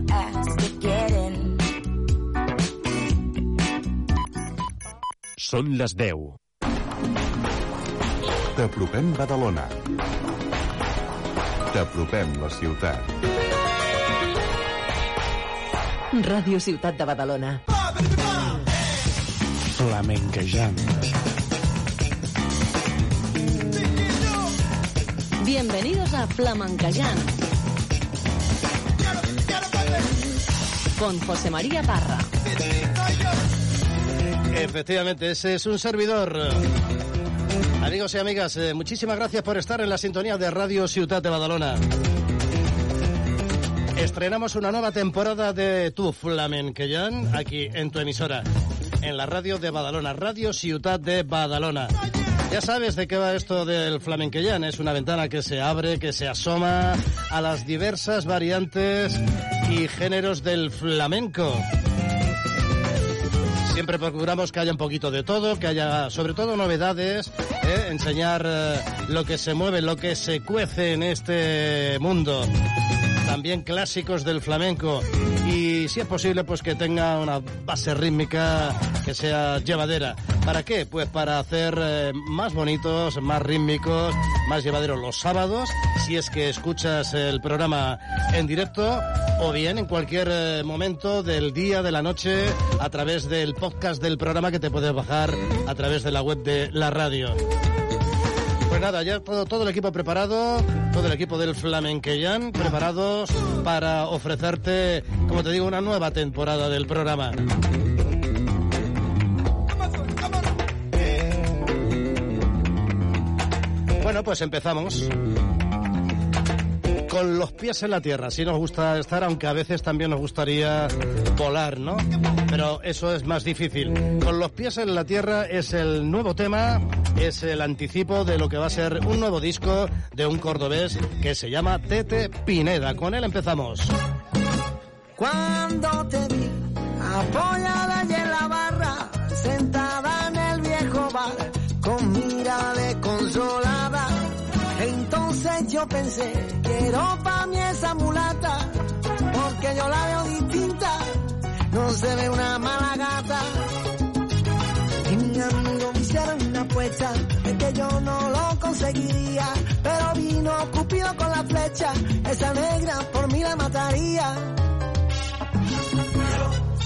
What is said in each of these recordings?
never asked to get in. Són les 10. T'apropem Badalona. T'apropem la ciutat. Ràdio Ciutat de Badalona. Flamenquejant. Bienvenidos a Flamenquejant. Con José María Parra. Efectivamente, ese es un servidor. Amigos y amigas, eh, muchísimas gracias por estar en la sintonía de Radio Ciutat de Badalona. Estrenamos una nueva temporada de Tu Flamenquellán aquí en tu emisora, en la radio de Badalona, Radio Ciutat de Badalona. Ya sabes de qué va esto del flamenquellán. Es una ventana que se abre, que se asoma a las diversas variantes y géneros del flamenco. Siempre procuramos que haya un poquito de todo, que haya sobre todo novedades, ¿eh? enseñar eh, lo que se mueve, lo que se cuece en este mundo. También clásicos del flamenco y si es posible pues que tenga una base rítmica que sea llevadera. ¿Para qué? Pues para hacer eh, más bonitos, más rítmicos, más llevaderos los sábados, si es que escuchas el programa en directo o bien en cualquier eh, momento del día, de la noche, a través del podcast del programa que te puedes bajar a través de la web de la radio. Pues nada, ya todo, el equipo preparado, todo el equipo del Flamenquellán preparados para ofrecerte, como te digo, una nueva temporada del programa. Bueno, pues empezamos con los pies en la tierra. Sí nos gusta estar, aunque a veces también nos gustaría volar, ¿no? Pero eso es más difícil. Con los pies en la tierra es el nuevo tema, es el anticipo de lo que va a ser un nuevo disco de un cordobés que se llama Tete Pineda. Con él empezamos. Cuando te vi apoyada allí en la yo pensé, quiero pa' mí esa mulata, porque yo la veo distinta, no se ve una mala gata. Y mi amigo me hicieron una apuesta, de que yo no lo conseguiría, pero vino Cupido con la flecha, esa negra por mí la mataría.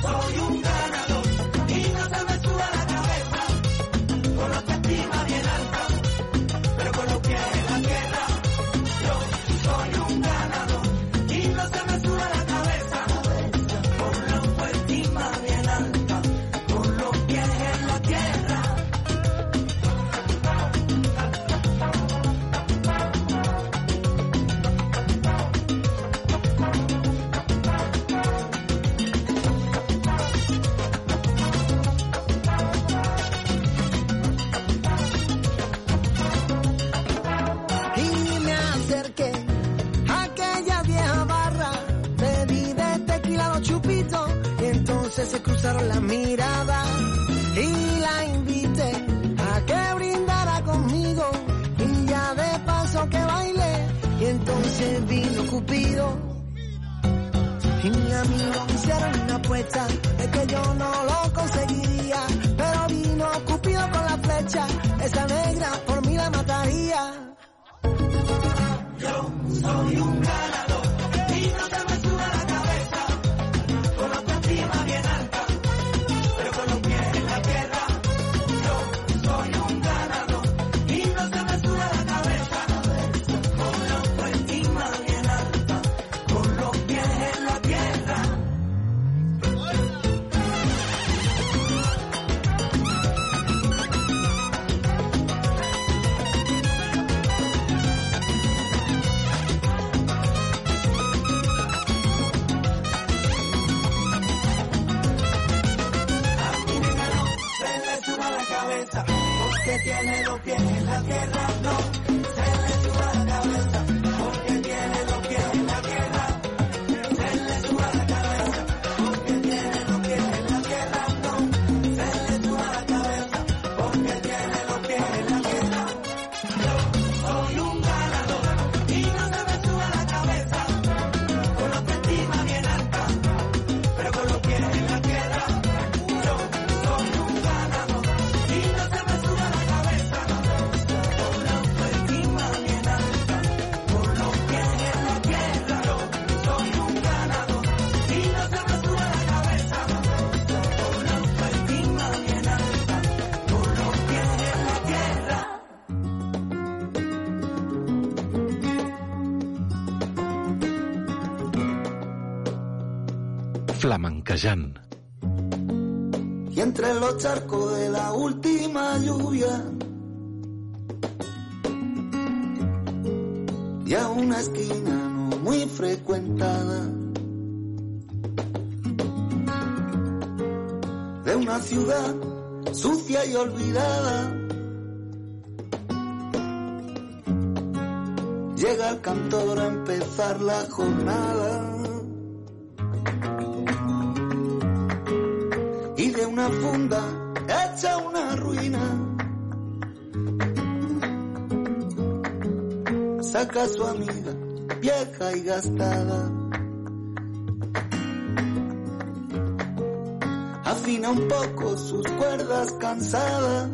Soy un ganador entonces se cruzaron las miradas y la invité a que brindara conmigo. Y ya de paso que baile y entonces vino Cupido. Y mi amigo hicieron una apuesta de que yo no lo conseguiría. Pero vino Cupido con la flecha esa negra por mí la mataría. Yo soy un ganador que tiene los pies en la tierra, no. Y entre los charcos de la última lluvia y a una esquina no muy frecuentada de una ciudad sucia y olvidada llega el cantor a empezar la jornada y de una funda hecha una ruina. Saca su amiga vieja y gastada. Afina un poco sus cuerdas cansadas.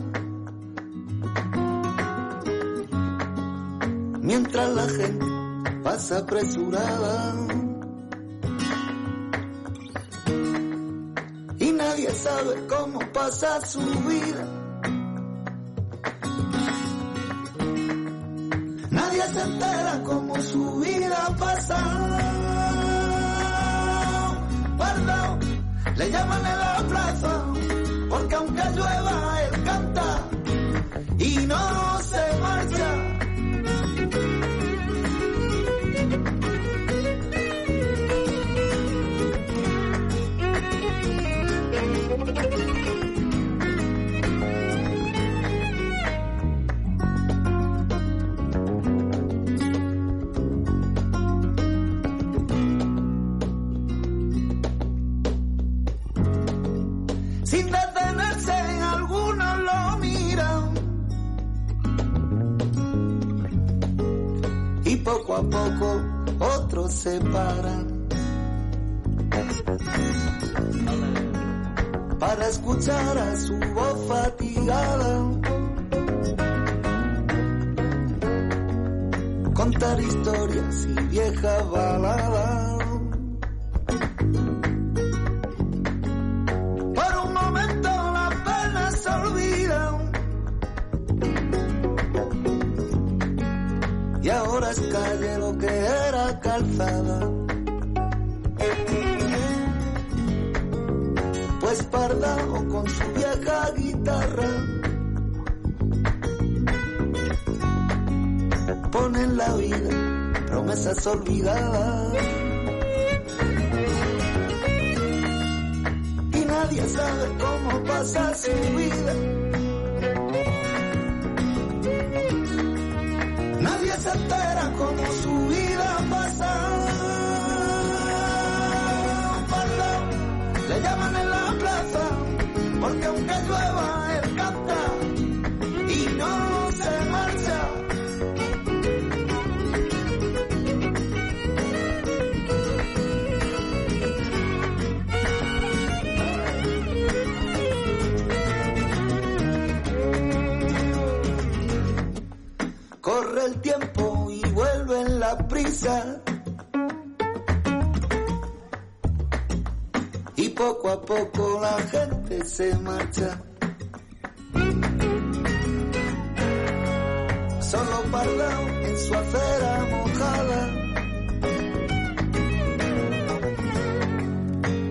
Mientras la gente pasa apresurada. Nadie sabe cómo pasa su vida. Nadie se entera cómo su vida pasa. Perdón, le llaman en la porque aunque llueva él canta y no a poco otros se paran para escuchar a su voz fatigada. Contar historias y viejas baladas Pues Pardao con su vieja guitarra pone en la vida promesas olvidadas. y nadie sabe cómo pasa su vida. Y poco a poco la gente se marcha. Solo Pardao en su acera mojada.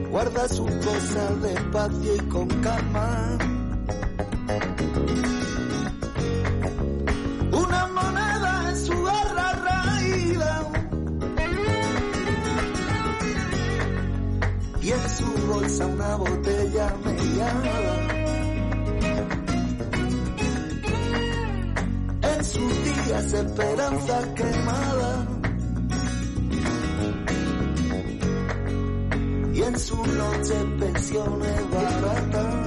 Guarda sus cosas despacio y con calma. Una botella mellada. En sus días esperanza quemada y en su noche pensiones baratas.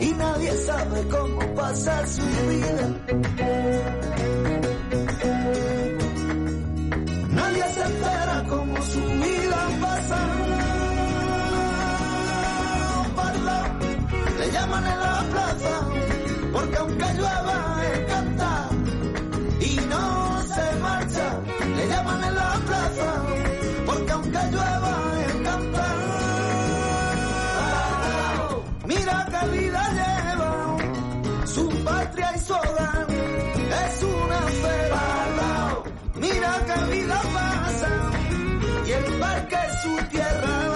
y nadie sabe cómo pasa su vida. Parque es su tierra,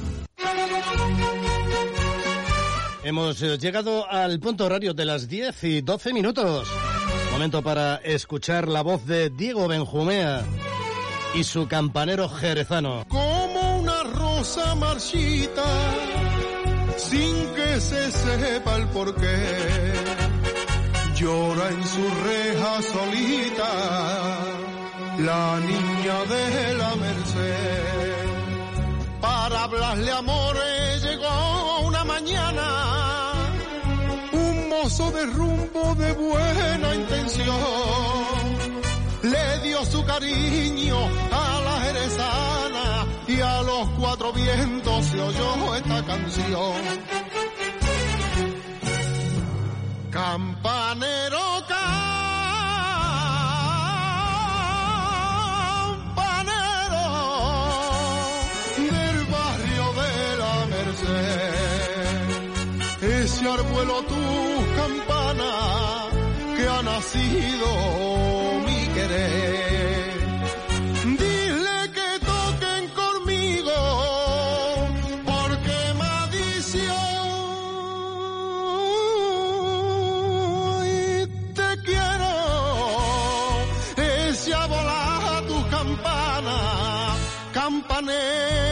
Hemos eh, llegado al punto horario de las 10 y 12 minutos. Momento para escuchar la voz de Diego Benjumea y su campanero jerezano. como una rosa marchita, sin que se sepa el porqué. Llora en su reja solita, la niña de la merced. Para hablarle amores llegó una mañana, un mozo de rumbo de buena intención le dio su cariño a la jerezana y a los cuatro vientos se oyó esta canción. Campanero, campanero mi querer. Dile que toquen conmigo porque maldición te quiero. Ese a volar tu campana, campanero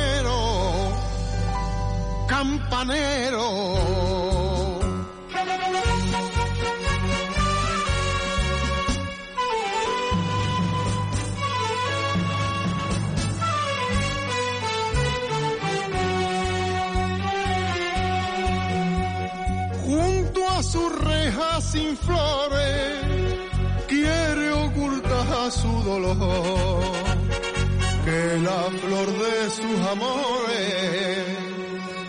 campanero. Sin flores, quiere ocultar su dolor, que la flor de sus amores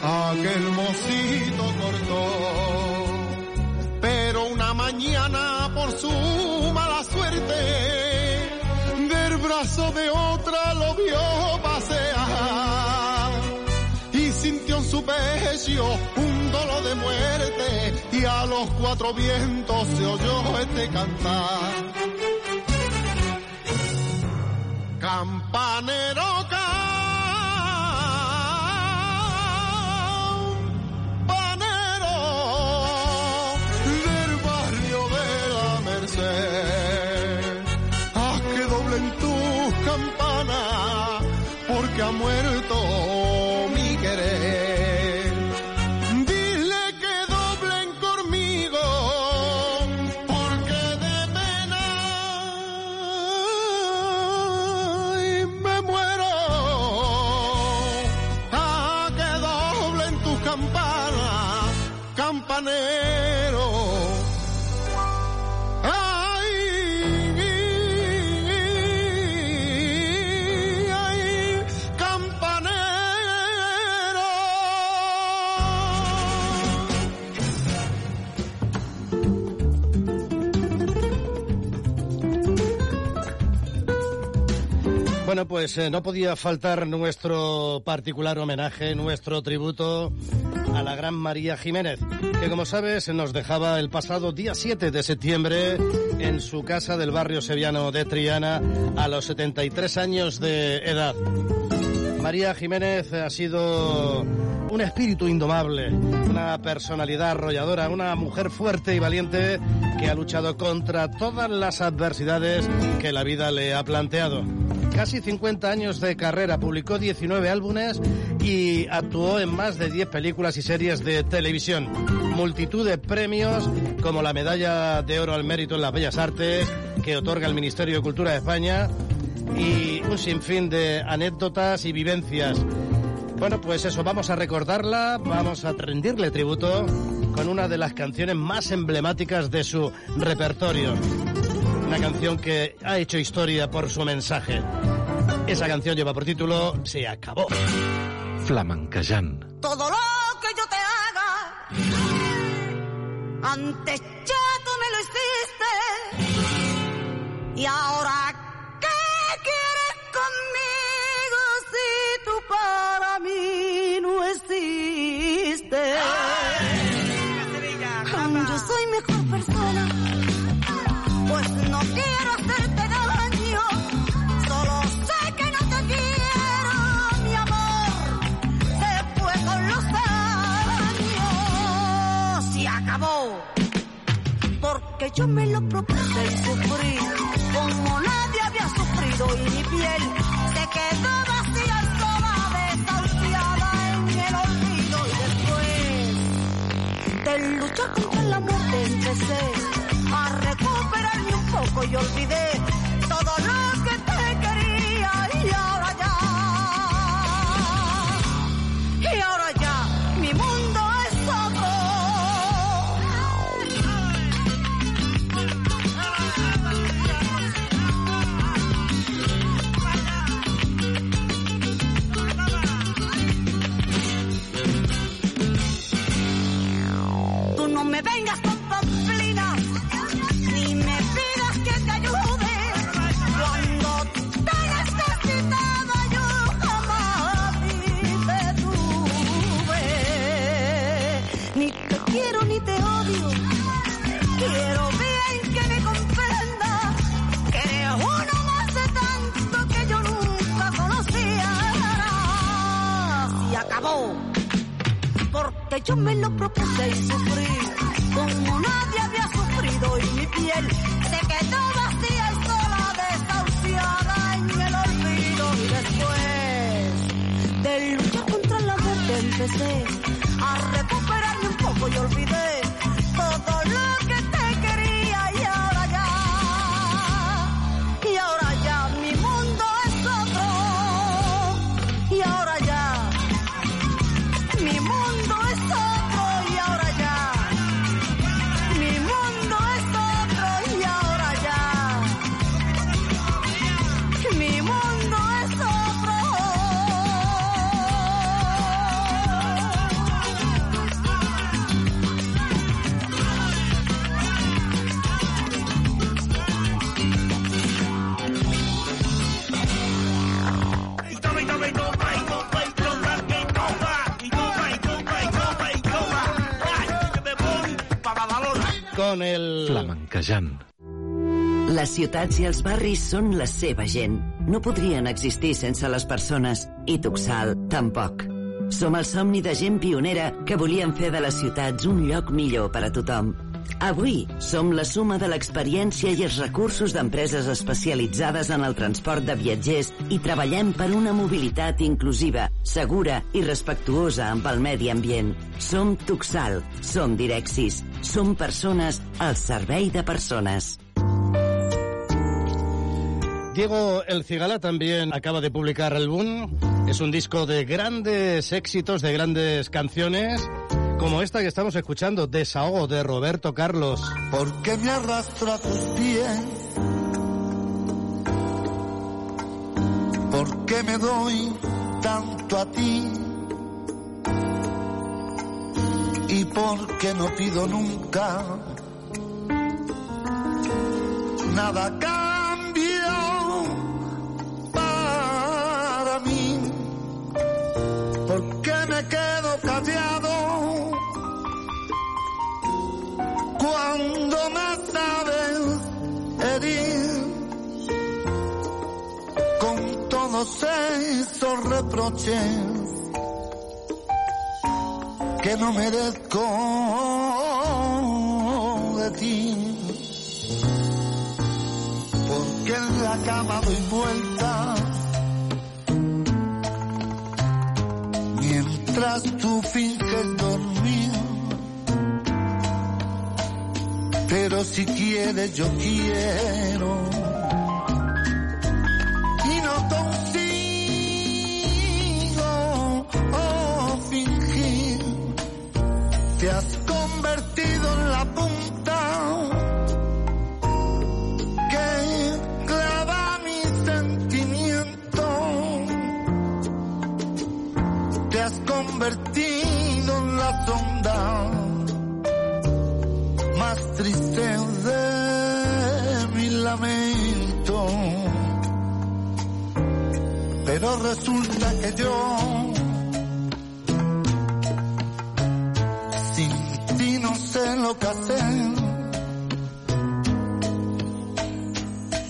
aquel mocito cortó. Pero una mañana por su mala suerte, del brazo de otra lo vio pasear. Y sintió en su pecho un dolor de muerte a los cuatro vientos se oyó este cantar. Campanero pues eh, no podía faltar nuestro particular homenaje, nuestro tributo a la gran María Jiménez, que como sabes nos dejaba el pasado día 7 de septiembre en su casa del barrio sevillano de Triana a los 73 años de edad. María Jiménez ha sido un espíritu indomable, una personalidad arrolladora, una mujer fuerte y valiente que ha luchado contra todas las adversidades que la vida le ha planteado. Casi 50 años de carrera, publicó 19 álbumes y actuó en más de 10 películas y series de televisión. Multitud de premios como la Medalla de Oro al Mérito en las Bellas Artes que otorga el Ministerio de Cultura de España y un sinfín de anécdotas y vivencias. Bueno, pues eso, vamos a recordarla, vamos a rendirle tributo con una de las canciones más emblemáticas de su repertorio. Una canción que ha hecho historia por su mensaje. Esa canción lleva por título Se acabó. Flamenquejant. Todo lo que yo te haga, antes ya tú me lo hiciste. Y ahora, Yo me lo propuse y sufrí como nadie había sufrido y mi piel se quedó vacía sola, desahuciada en el olvido y después de luchar contra la muerte empecé a recuperarme un poco y olvidé vengas con pamplinas, ni me pidas que te ayude. Cuando te necesitaba yo jamás te tuve. Ni te quiero ni te odio, quiero bien que me comprenda que eres uno más de tanto que yo nunca conocía. Y acabó porque yo me lo propuse y sufrí como nadie había sufrido y mi piel se quedó vacía y sola desahuciada en el olvido. Y después de luchar contra la muerte empecé a recuperarme un poco y olvidé todo lo Flamenquejant. Les ciutats i els barris són la seva gent. No podrien existir sense les persones. I Tuxal, tampoc. Som el somni de gent pionera que volien fer de les ciutats un lloc millor per a tothom. Avui som la suma de l'experiència i els recursos d'empreses especialitzades en el transport de viatgers i treballem per una mobilitat inclusiva, segura i respectuosa amb el medi ambient. Som Tuxal, som Direxis, som persones al servei de persones. Diego El Cigala también acaba de publicar álbum. Es un disco de grandes éxitos, de grandes canciones, como esta que estamos escuchando, Desahogo de Roberto Carlos. porque me arrastro a tus pies, porque me doy tanto a ti y porque no pido nunca nada a me sabes herir con todos esos reproches que no merezco de ti. Porque en la cama doy vuelta mientras tú finges dormir. Pero si quieres yo quiero. Y no consigo oh, fingir. Te has convertido en la punta has convertido en la sonda más triste de mi lamento. Pero resulta que yo sin ti no sé lo que hacer.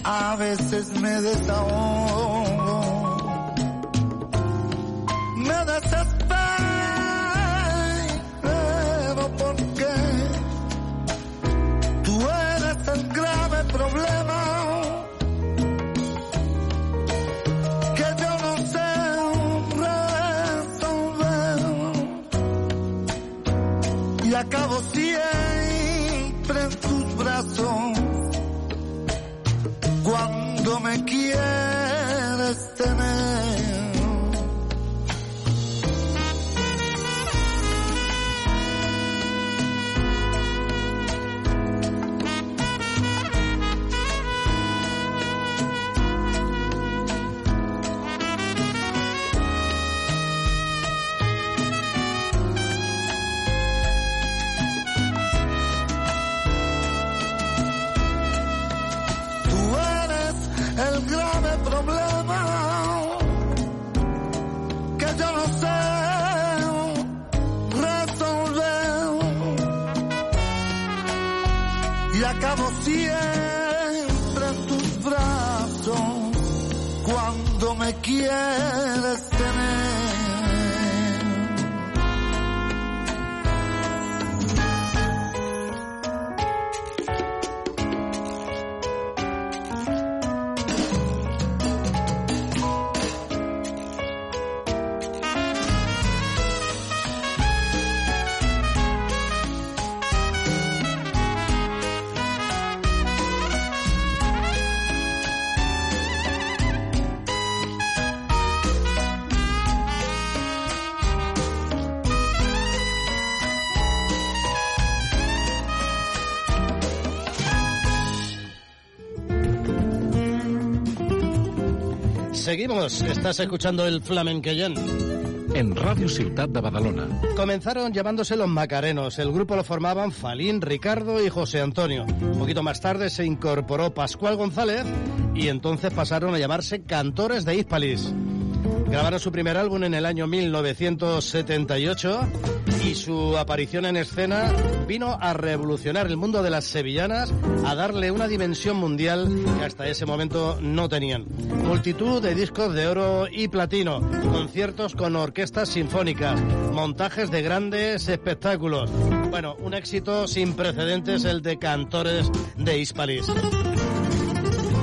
A veces me desahogo, me desespero me quieres tener. Seguimos, estás escuchando el Flamenquellén. En Radio Ciutat de Badalona. Comenzaron llamándose los Macarenos. El grupo lo formaban Falín, Ricardo y José Antonio. Un poquito más tarde se incorporó Pascual González y entonces pasaron a llamarse Cantores de Hispalis. Grabaron su primer álbum en el año 1978 y su aparición en escena vino a revolucionar el mundo de las sevillanas, a darle una dimensión mundial que hasta ese momento no tenían. Multitud de discos de oro y platino, conciertos con orquestas sinfónicas, montajes de grandes espectáculos. Bueno, un éxito sin precedentes el de Cantores de Hispalis.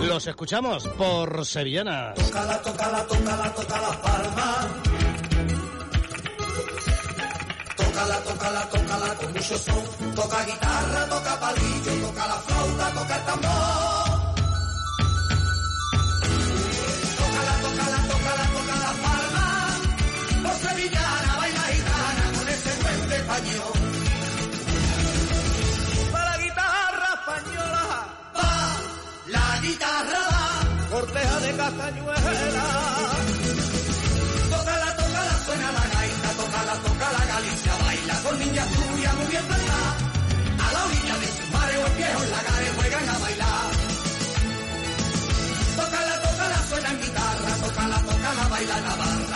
Los escuchamos por Sevillanas. Tócala, tócala, tócala, toca la palma. Tócala, tócala, tócala con mucho son. Toca guitarra, toca palillo, toca la flauta, toca el tambor. Tócala, tócala, tócala, baila con ese. Para la guitarra española, la guitarra va, corteja de castañuela. Tócala, tócala, suena la gaita, tócala, toca la Galicia, baila con niña tuya muy bien plantada. A la orilla de sus mares o viejos lagares juegan a bailar. Tócala, tócala, suena en guitarra, tócala, tócala, baila la barra,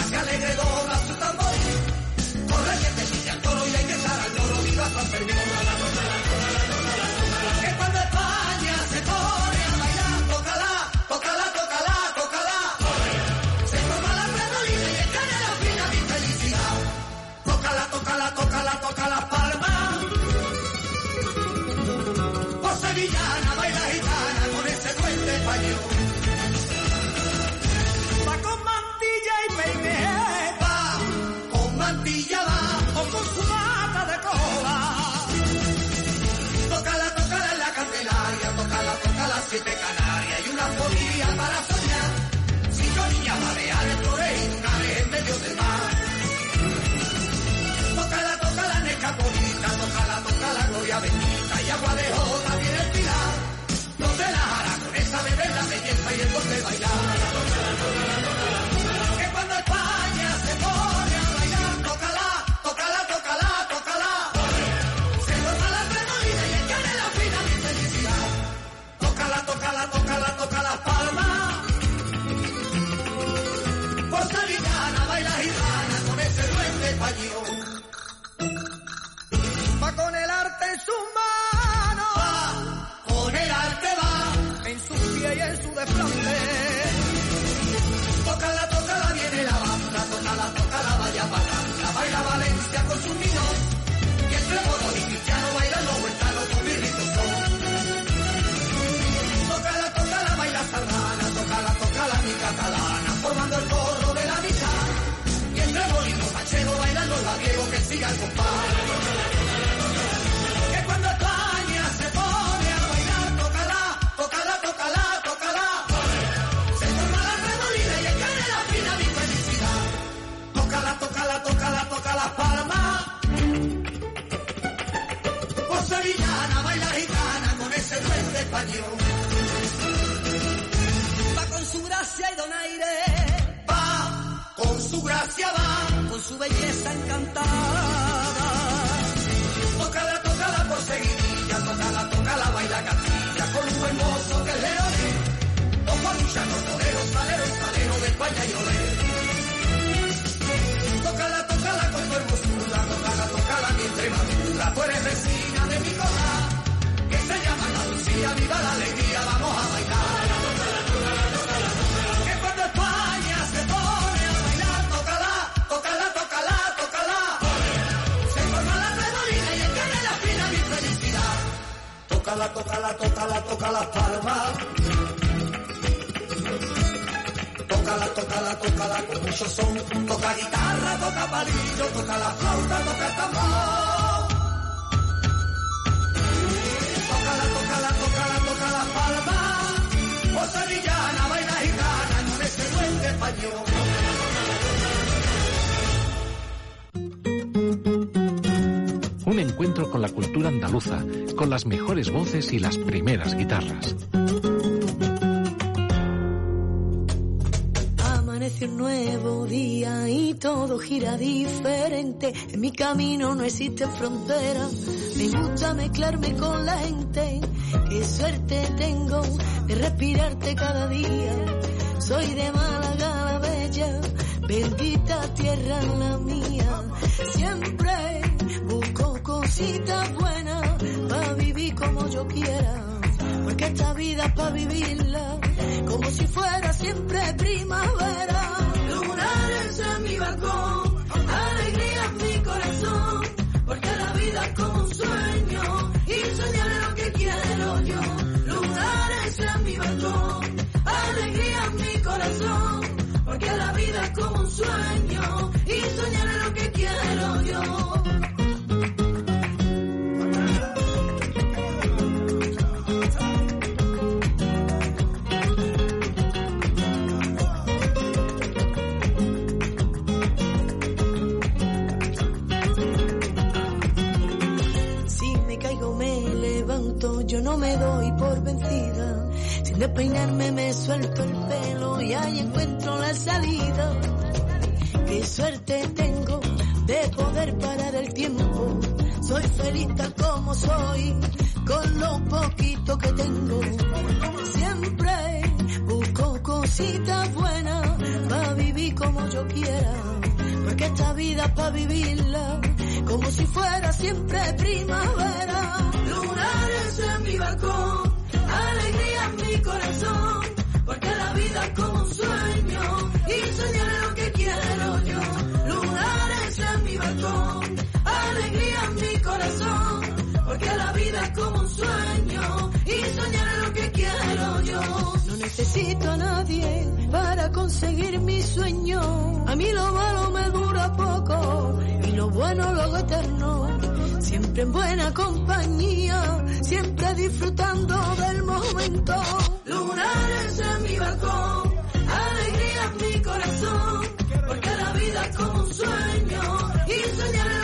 las mejores voces y las primeras guitarras. Amanece un nuevo día y todo gira diferente. En mi camino no existe frontera. Me gusta mezclarme con la gente. Qué suerte tengo de respirarte cada día. Soy de Málaga la bella, bendita tierra la mía. Siempre busco cositas buenas Porque esta vida es para vivirla como si fuera siempre primavera. Lunares en mi balcón, alegría en mi corazón. Porque la vida es como un sueño y soñaré lo que quiero yo. Lunares en mi balcón, alegría en mi corazón. Porque la vida es como un sueño y soñaré lo que quiero yo. Yo no me doy por vencida. Sin despeinarme me suelto el pelo y ahí encuentro la salida. Qué suerte tengo de poder parar el tiempo. Soy feliz tal como soy, con lo poquito que tengo. Siempre busco cositas buenas para vivir como yo quiera. Porque esta vida es para vivirla como si fuera siempre primavera. Lunares en mi balcón, alegría en mi corazón, porque la vida es como un sueño y soñaré lo que quiero yo. Lunares en mi balcón, alegría en mi corazón, porque la vida es como un sueño y soñaré lo que quiero yo. No necesito a nadie para conseguir mi sueño, a mí lo malo me dura poco lo bueno lo eterno. Siempre en buena compañía, siempre disfrutando del momento. Lunares en mi balcón, alegría en mi corazón, porque la vida es como un sueño y soñar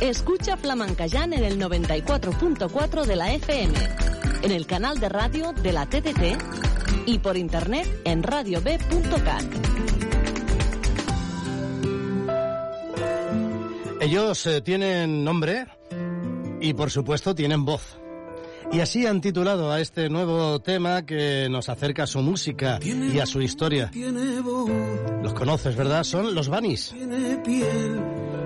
Escucha Flamencayán en el 94.4 de la FM, en el canal de radio de la TTT y por internet en radiob.cat. Ellos eh, tienen nombre y por supuesto tienen voz. Y así han titulado a este nuevo tema que nos acerca a su música y a su historia. Tiene voz, Los conoces, ¿verdad? Son los Banis.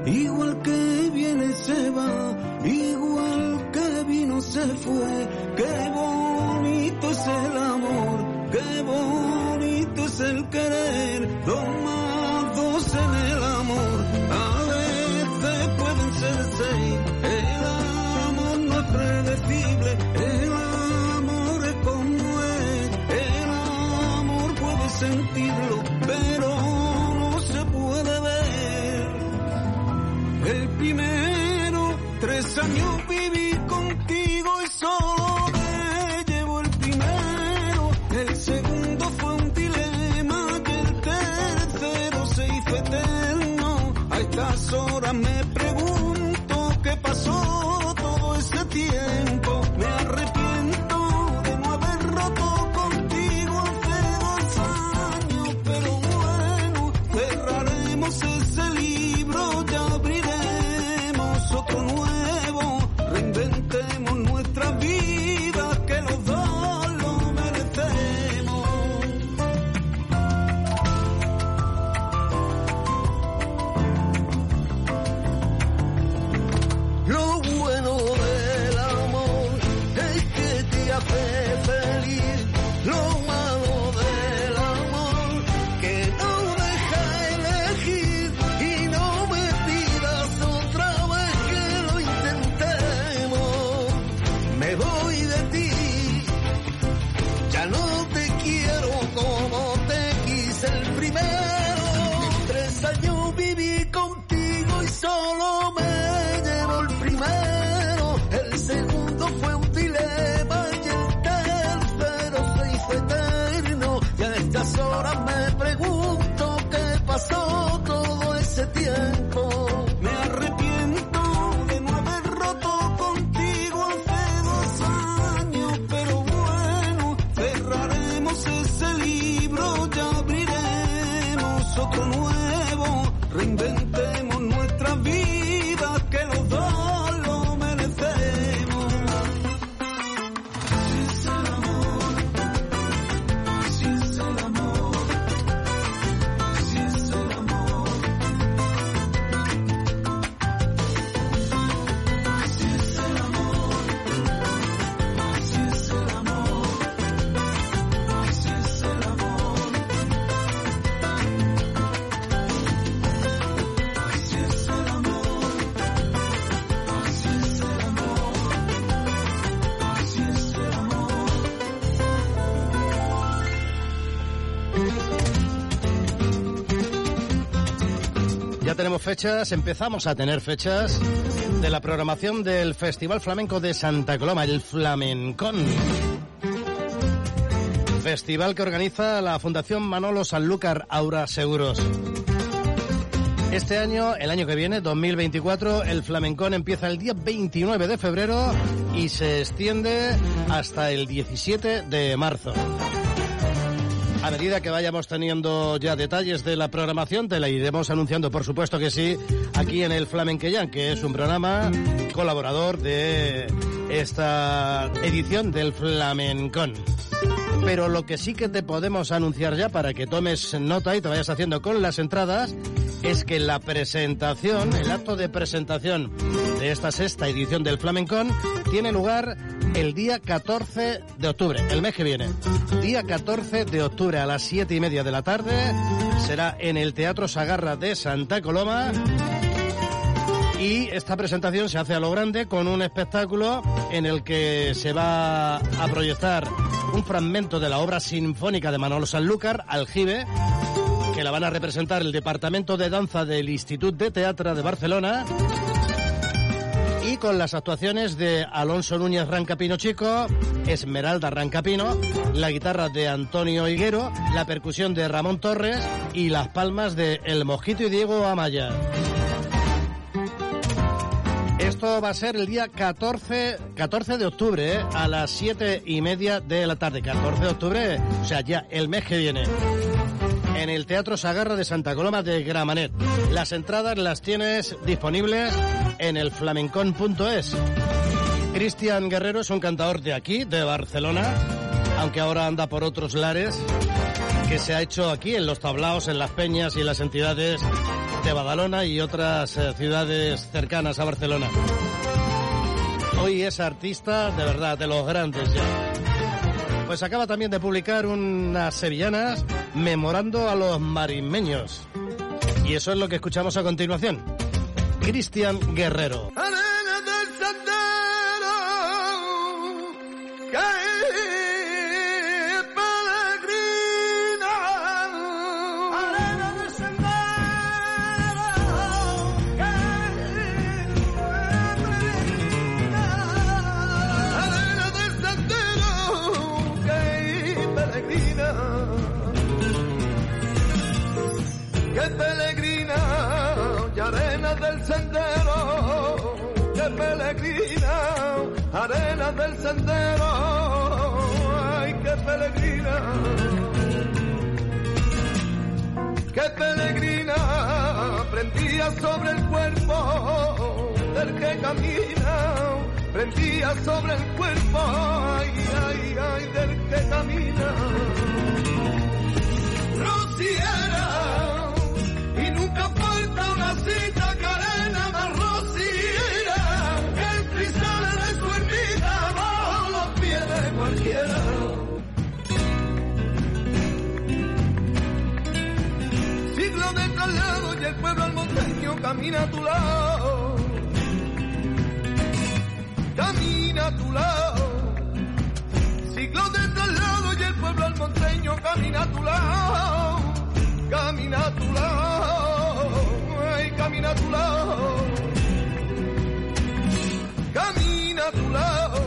Igual que viene se va, igual que vino se fue. Qué bonito es el amor, qué bonito es el querer, dos en el amor. A veces pueden ser seis, el amor no es predecible, primero, tres años viví contigo y solo me llevo el primero. El segundo fue un dilema y el tercero se hizo eterno. A estas horas me pregunto qué pasó todo ese tiempo. Hallelujah. Empezamos a tener fechas de la programación del Festival Flamenco de Santa Coloma, el Flamencón. Festival que organiza la Fundación Manolo Sanlúcar Aura Seguros. Este año, el año que viene, 2024, el Flamencón empieza el día 29 de febrero y se extiende hasta el 17 de marzo. A medida que vayamos teniendo ya detalles de la programación, te la iremos anunciando, por supuesto que sí, aquí en el Flamenqueyan, que es un programa colaborador de esta edición del Flamencón. Pero lo que sí que te podemos anunciar ya para que tomes nota y te vayas haciendo con las entradas es que la presentación, el acto de presentación esta sexta edición del Flamencón tiene lugar el día 14 de octubre, el mes que viene. Día 14 de octubre a las 7 y media de la tarde será en el Teatro Sagarra de Santa Coloma. Y esta presentación se hace a lo grande con un espectáculo en el que se va a proyectar un fragmento de la obra sinfónica de Manolo Sanlúcar, Aljibe, que la van a representar el Departamento de Danza del Institut de Teatro de Barcelona y con las actuaciones de Alonso Núñez Rancapino Chico, Esmeralda Rancapino, la guitarra de Antonio Higuero, la percusión de Ramón Torres y las palmas de El Mosquito y Diego Amaya. Esto va a ser el día 14, 14 de octubre, ¿eh? a las 7 y media de la tarde. 14 de octubre, o sea, ya el mes que viene. En el Teatro Sagarra de Santa Coloma de Gramanet. Las entradas las tienes disponibles en el flamencón.es. Cristian Guerrero es un cantador de aquí, de Barcelona, aunque ahora anda por otros lares, que se ha hecho aquí en los tablaos, en las peñas y en las entidades de Badalona y otras eh, ciudades cercanas a Barcelona. Hoy es artista de verdad, de los grandes ya. Pues acaba también de publicar unas sevillanas memorando a los marismeños. Y eso es lo que escuchamos a continuación. Cristian Guerrero. Que peregrina, prendía sobre el cuerpo del que camina, prendía sobre el cuerpo, ay, ay, ay, del que camina. Rociera, y nunca falta una cita camina a tu lado, camina a tu lado. Siglo de traslado y el pueblo almonteño camina a tu lado, camina a tu lado, ay, camina a tu lado, camina a tu lado.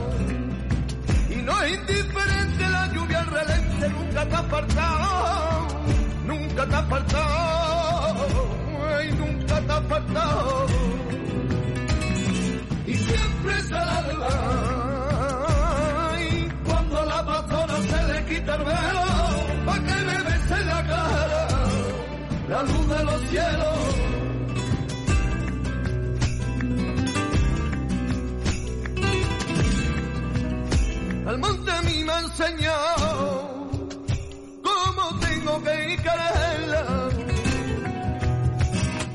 Y no es indiferente la lluvia al relente, nunca te ha faltado, nunca te ha faltado, nunca te ha faltado. Y siempre se Ay, cuando la pastora se le quita el velo, pa' que me bese la cara, la luz de los cielos. El monte a mí me ha enseñado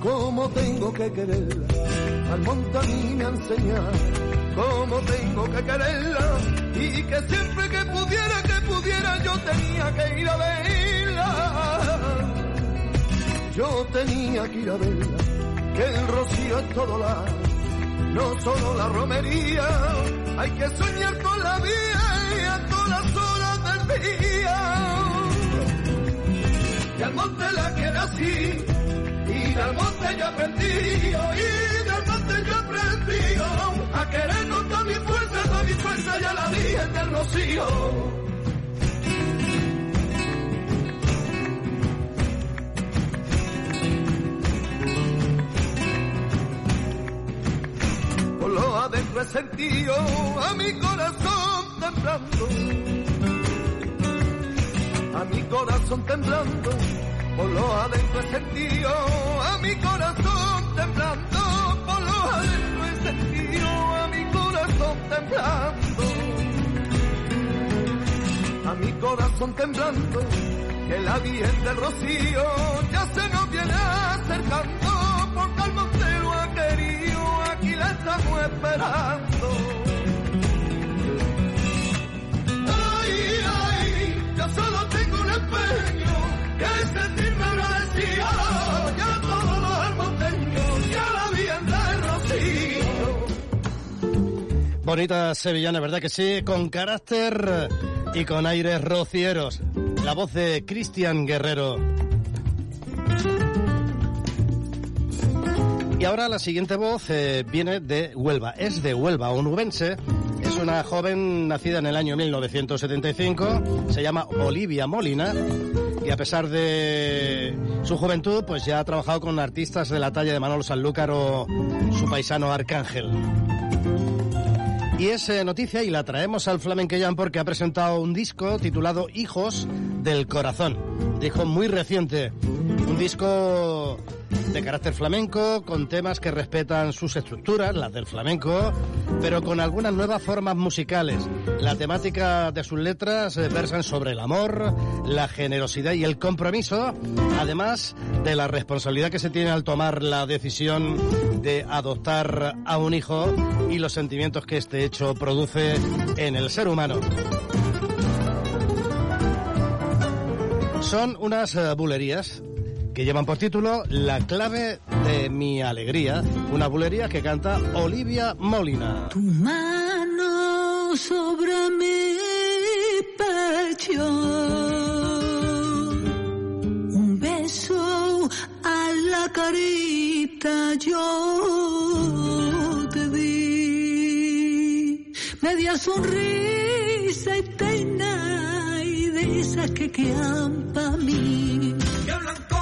cómo tengo que quererla. Al mí me ha enseñado cómo tengo que quererla y que siempre que pudiera, que pudiera, yo tenía que ir a verla. Yo tenía que ir a verla, que el rocío es todo la, no solo la romería, hay que soñar con la vida y a todas horas del día. Y al monte la quiero así, y del monte yo aprendí, y del monte yo aprendí a querer con toda mi fuerza, toda mi fuerza ya la di en el rocío. Por lo adentro he sentido a mi corazón temblando. a mi corazón temblando, por los adentro he sentido, a mi corazón temblando, por los adentro he sentido, a mi corazón temblando, a mi corazón temblando, que la Virgen del Rocío ya se nos viene acercando, porque el montero ha querido, aquí la estamos esperando. Bonita sevillana, ¿verdad que sí? Con carácter y con aires rocieros. La voz de Cristian Guerrero. Y ahora la siguiente voz eh, viene de Huelva. Es de Huelva, onubense. Es una joven nacida en el año 1975. Se llama Olivia Molina. Y a pesar de su juventud, pues ya ha trabajado con artistas de la talla de Manolo Sanlúcar o su paisano Arcángel. Y es eh, noticia y la traemos al Flamenquellán porque ha presentado un disco titulado Hijos del Corazón. Disco muy reciente. Disco de carácter flamenco, con temas que respetan sus estructuras, las del flamenco, pero con algunas nuevas formas musicales. La temática de sus letras eh, versan sobre el amor, la generosidad y el compromiso, además de la responsabilidad que se tiene al tomar la decisión de adoptar a un hijo y los sentimientos que este hecho produce en el ser humano. Son unas eh, bulerías que llevan por título La clave de mi alegría, una bulería que canta Olivia Molina. Tu mano sobre mi pecho. Un beso a la carita yo te di. Media sonrisa y peina y de esas que quedan pa' mí. Qué blanco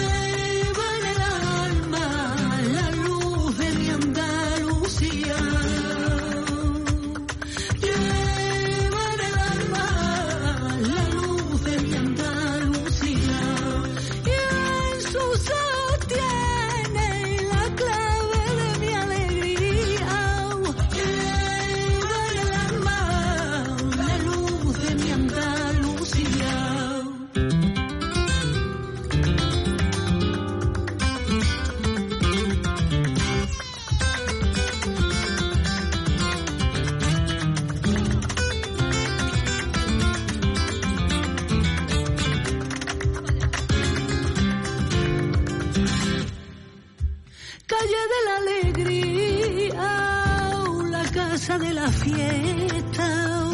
fiesta,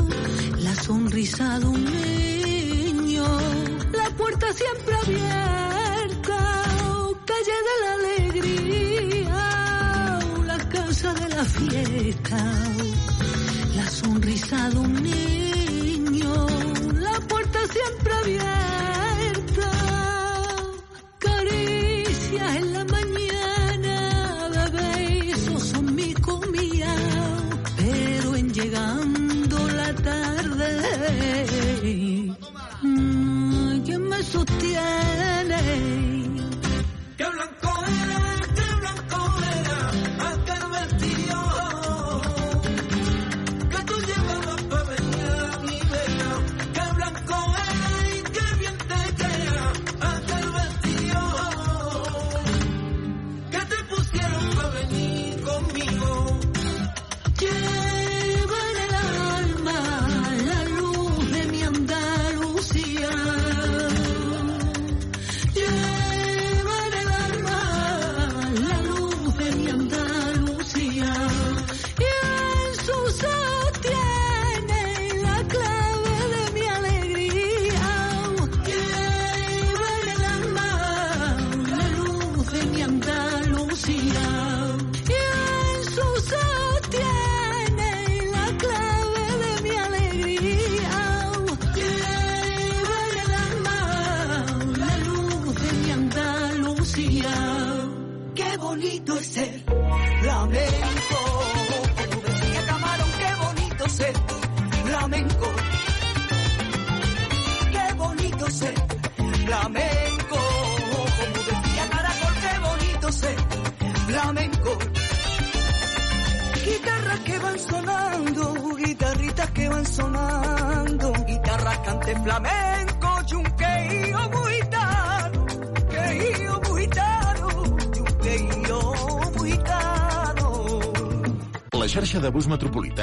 la sonrisa de un niño, la puerta siempre abierta, calle de la alegría, la casa de la fiesta, la sonrisa de un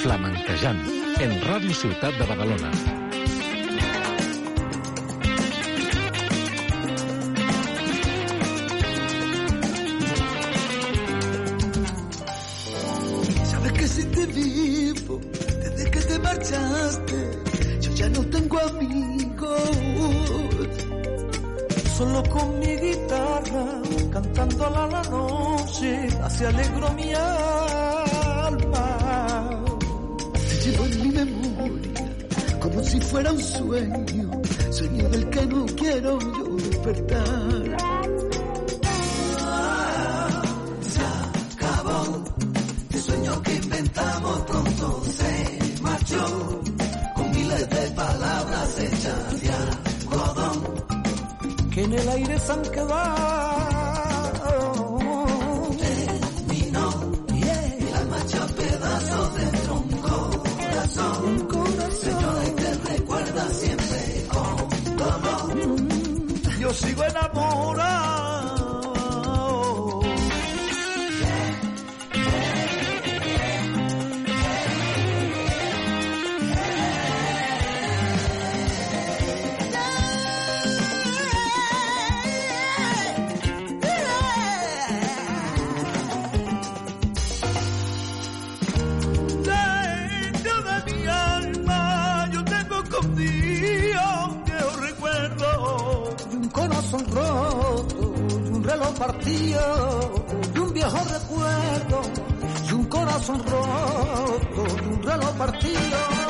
Flamenquejant, en Ràdio Ciutat de Badalona. Y un viejo recuerdo, y un corazón roto, y un reloj partido.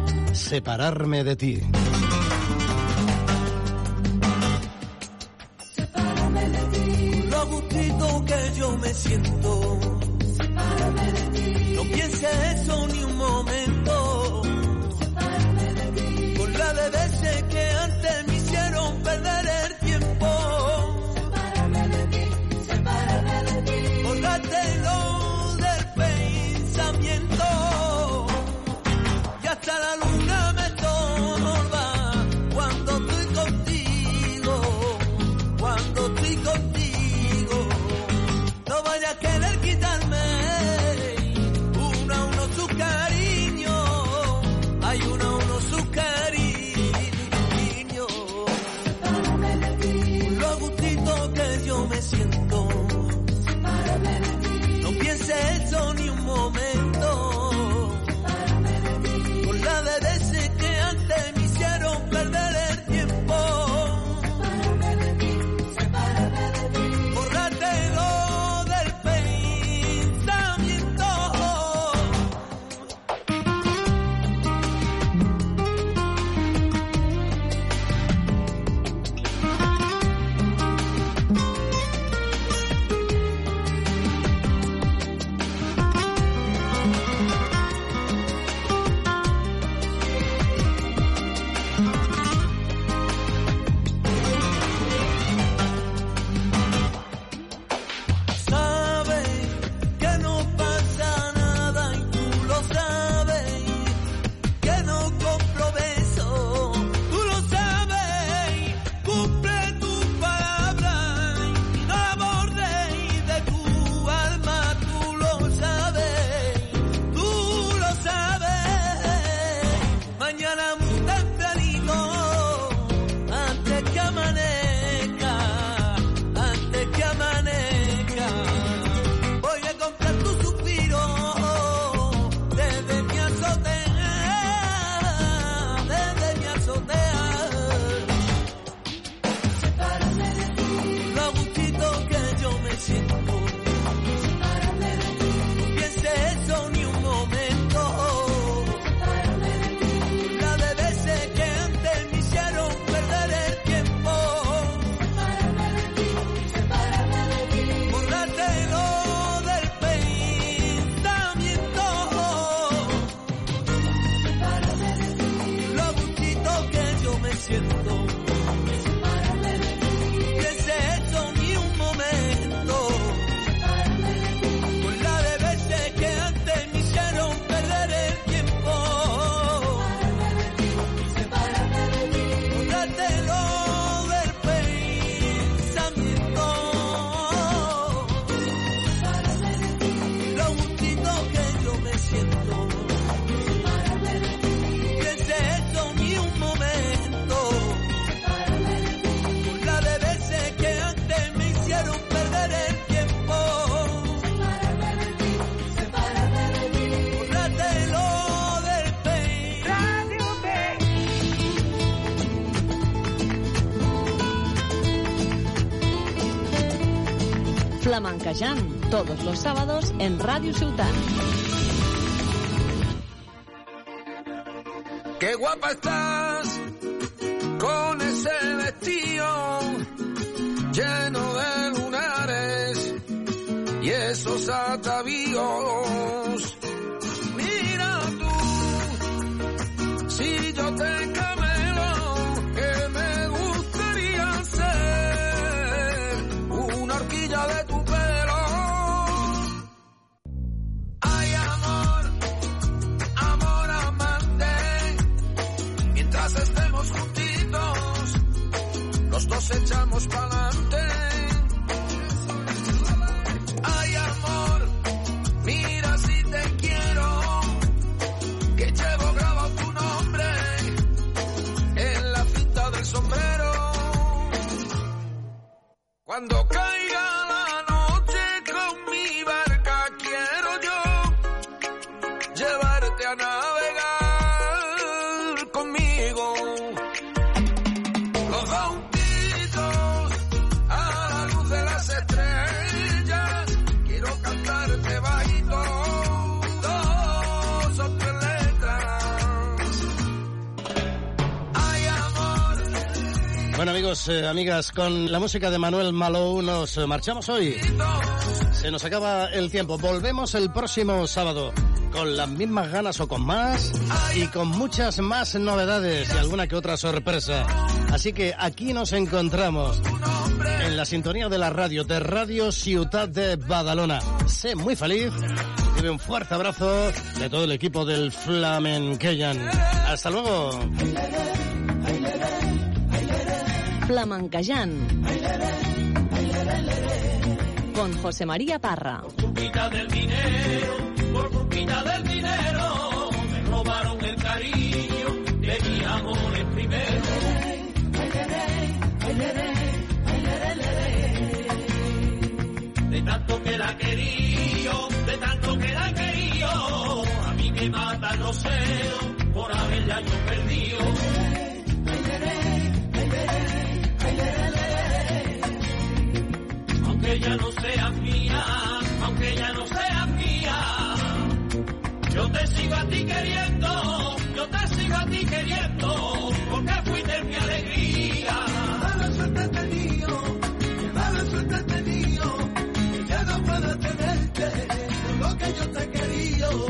Separarme de ti. Sepárame de ti. Lo gustito que yo me siento. Sepárame de ti. No piense eso ni Flamencayán, todos los sábados en Radio Sultán. Qué guapa estás con ese vestido lleno de lunares y esos atavíos. Amigos, eh, amigas, con la música de Manuel Malou nos marchamos hoy. Se nos acaba el tiempo. Volvemos el próximo sábado con las mismas ganas o con más y con muchas más novedades y alguna que otra sorpresa. Así que aquí nos encontramos en la sintonía de la radio de Radio Ciudad de Badalona. Sé muy feliz. Recibe un fuerte abrazo de todo el equipo del Flamenqueyan. Hasta luego. Flamenquejant. Con José María Parra. culpita del dinero, por del dinero, me robaron el cariño de mi amor el primero. De tanto que la quería, de tanto que la quería, a mí me matan los celos por haberla yo perdido. Ella no sea mía, aunque ella no sea mía, yo te sigo a ti queriendo, yo te sigo a ti queriendo, porque fuiste mi alegría. Mala suerte tenido, qué mala suerte he tenido, que ya no puedo tenerte, lo que yo te he querido.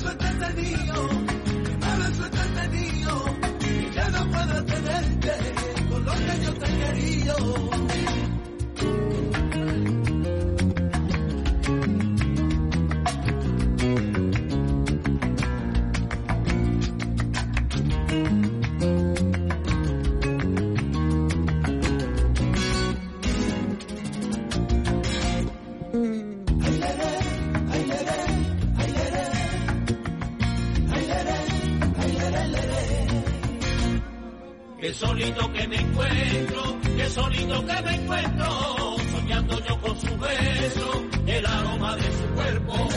Suerte tenido, qué mala suerte que ya no puedo tenerte, por lo que yo te he querido. Que solito que me encuentro, que solito que me encuentro, soñando yo con su beso, el aroma de su cuerpo.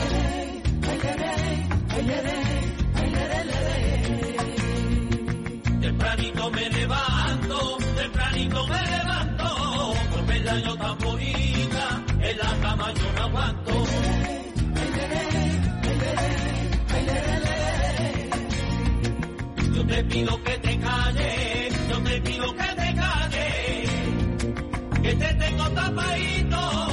Tempranito me levanto, tempranito me levanto, por verla yo tan bonita, en la cama yo no aguanto. Yo te pido que te calles, te pido que te calles, que te tengo tapadito,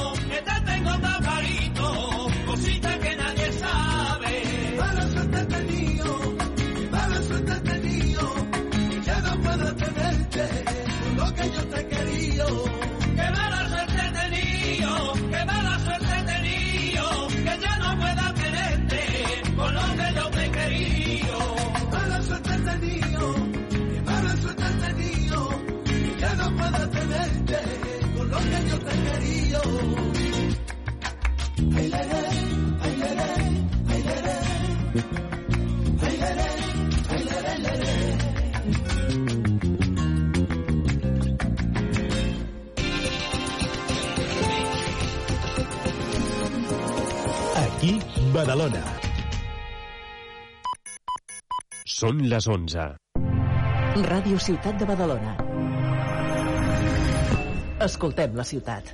Aquí, Badalona. Són les 11. Ràdio Ciutat de Badalona. Escoltem la ciutat.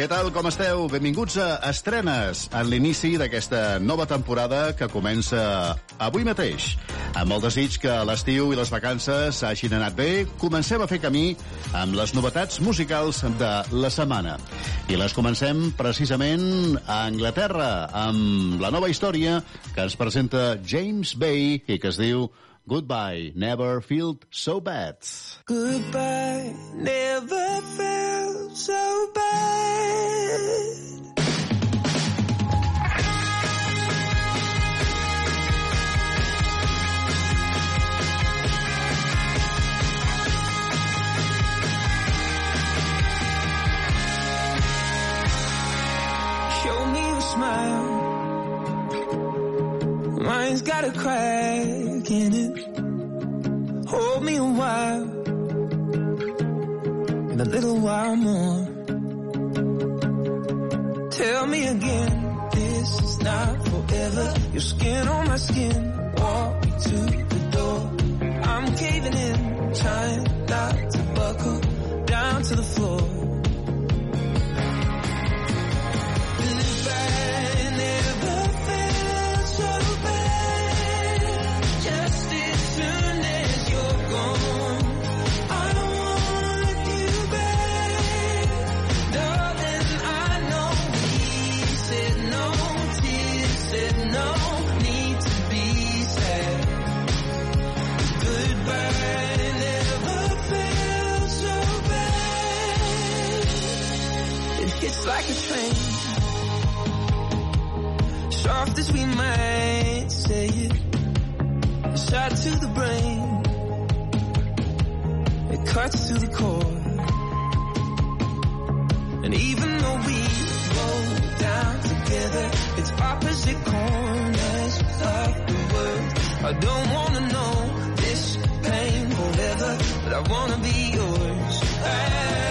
Què tal, com esteu? Benvinguts a Estrenes, en l'inici d'aquesta nova temporada que comença avui mateix. Amb el desig que l'estiu i les vacances hagin anat bé, comencem a fer camí amb les novetats musicals de la setmana. I les comencem precisament a Anglaterra, amb la nova història que ens presenta James Bay i que es diu Goodbye, Never Felt So Bad. Goodbye, never felt so bad. Show me a smile. Mine's got a crack Hold me a while, and a little while more. Tell me again, this is not forever. Your skin on my skin, walk me to the door. I'm caving in, trying not to buckle down to the floor. Soft as we might say it, a shot to the brain, it cuts to the core. And even though we go down together, it's opposite corners of the world. I don't wanna know this pain forever, but I wanna be yours. Ah.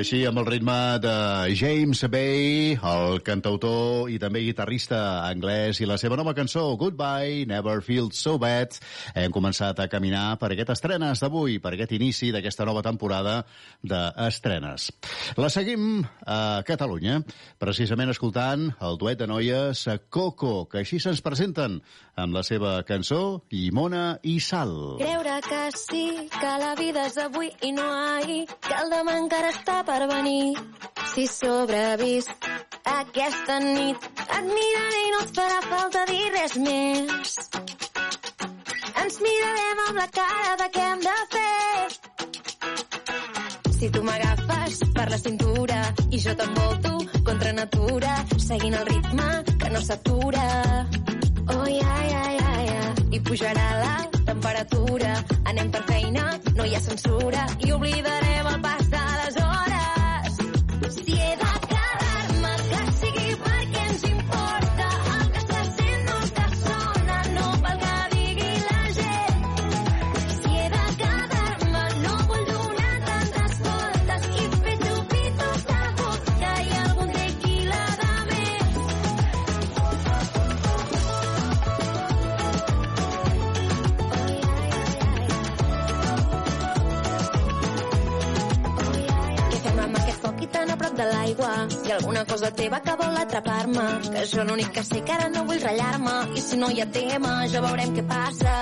Així, amb el ritme de James Bay, el cantautor i també guitarrista anglès, i la seva nova cançó, Goodbye, Never Feel So Bad, hem començat a caminar per aquest estrenes d'avui, per aquest inici d'aquesta nova temporada d'estrenes. La seguim a Catalunya, precisament escoltant el duet de noies Coco, que així se'ns presenten amb la seva cançó Llimona i Sal. Creure que sí, que la vida és avui i no ahir, que el demà encara està per venir. Si sobrevisc aquesta nit, et miraré i no et farà falta dir res més. Ens mirarem amb la cara de què hem de fer. Si tu m'agafes per la cintura i jo t'envolto contra natura, seguint el ritme que no s'atura. Oh, ja, ja, ja, ja. I pujarà la temperatura. Anem per feina, no hi ha censura. I oblidarem el pas de l'aigua? Ha alguna cosa teva que vol atrapar-me? Que jo l'únic que sé que ara no vull ratllar-me i si no hi ha tema ja veurem què passa.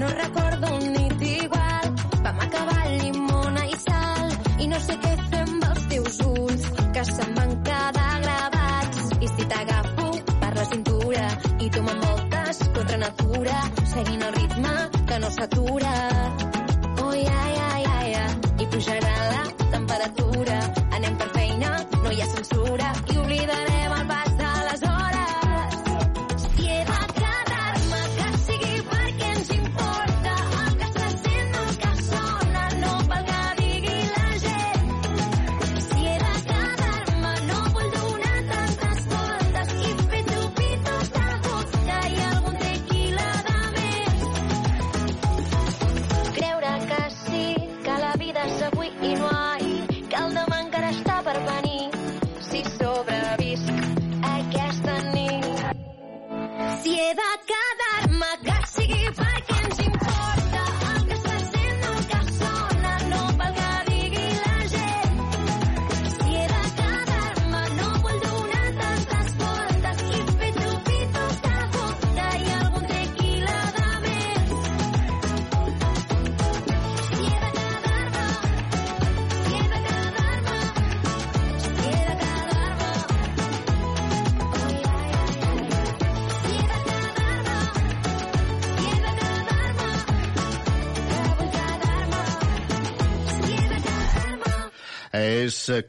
No recordo un nit igual, vam acabar llimona i sal i no sé què fer amb els teus ulls que se'm van quedar gravats i si t'agafo per la cintura i tu m'envoltes contra natura seguint el ritme que no s'atura oh ja, ja, ja, ja i pujarà la si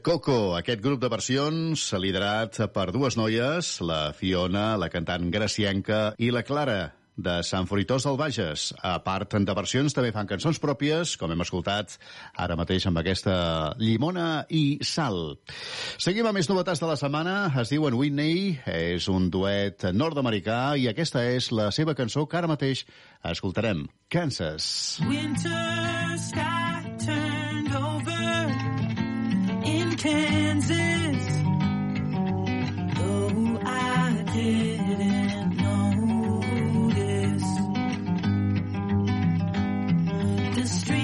Coco, aquest grup de versions liderat per dues noies, la Fiona, la cantant gracienca, i la Clara, de Sant Fruitós del Bages. A part de versions, també fan cançons pròpies, com hem escoltat ara mateix amb aquesta llimona i sal. Seguim amb més novetats de la setmana. Es diuen Whitney, és un duet nord-americà i aquesta és la seva cançó que ara mateix escoltarem. Kansas. Winter sky turned over Kansas. Though I didn't notice. The streetlights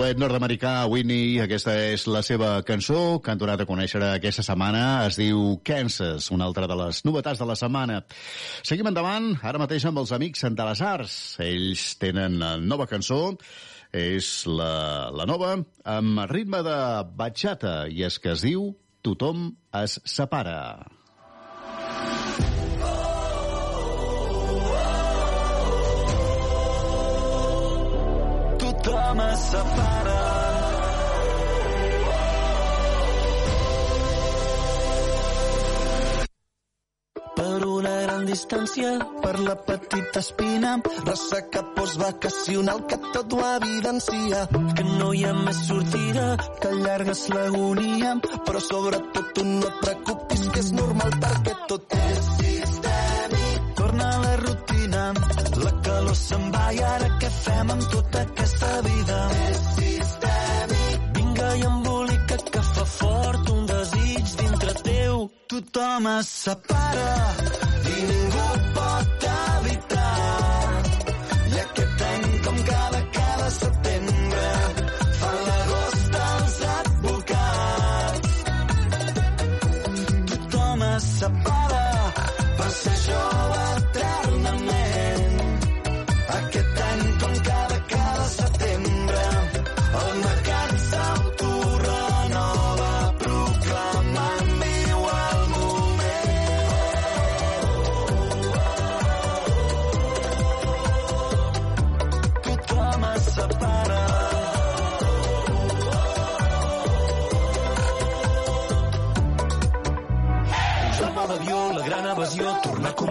duet nord-americà Whitney, aquesta és la seva cançó que han donat a conèixer aquesta setmana. Es diu Kansas, una altra de les novetats de la setmana. Seguim endavant, ara mateix amb els amics de les Arts. Ells tenen nova cançó, és la, la nova, amb ritme de bachata, i és que es diu Tothom es separa. Tothom es separa. Per una gran distància, per la petita espina, ressaca postvacacional que tot ho evidencia. Que no hi ha més sortida, que allargues l'agonia, però sobretot tu no et preocupis que és normal perquè tot és calor se'n va i ara què fem amb tota aquesta vida? És sistèmic. Vinga i embolica que fa fort un desig dintre teu. Tothom es separa i ningú pot evitar. I aquest any, com cada, cada setembre, fa l'agost als advocats. Tothom es separa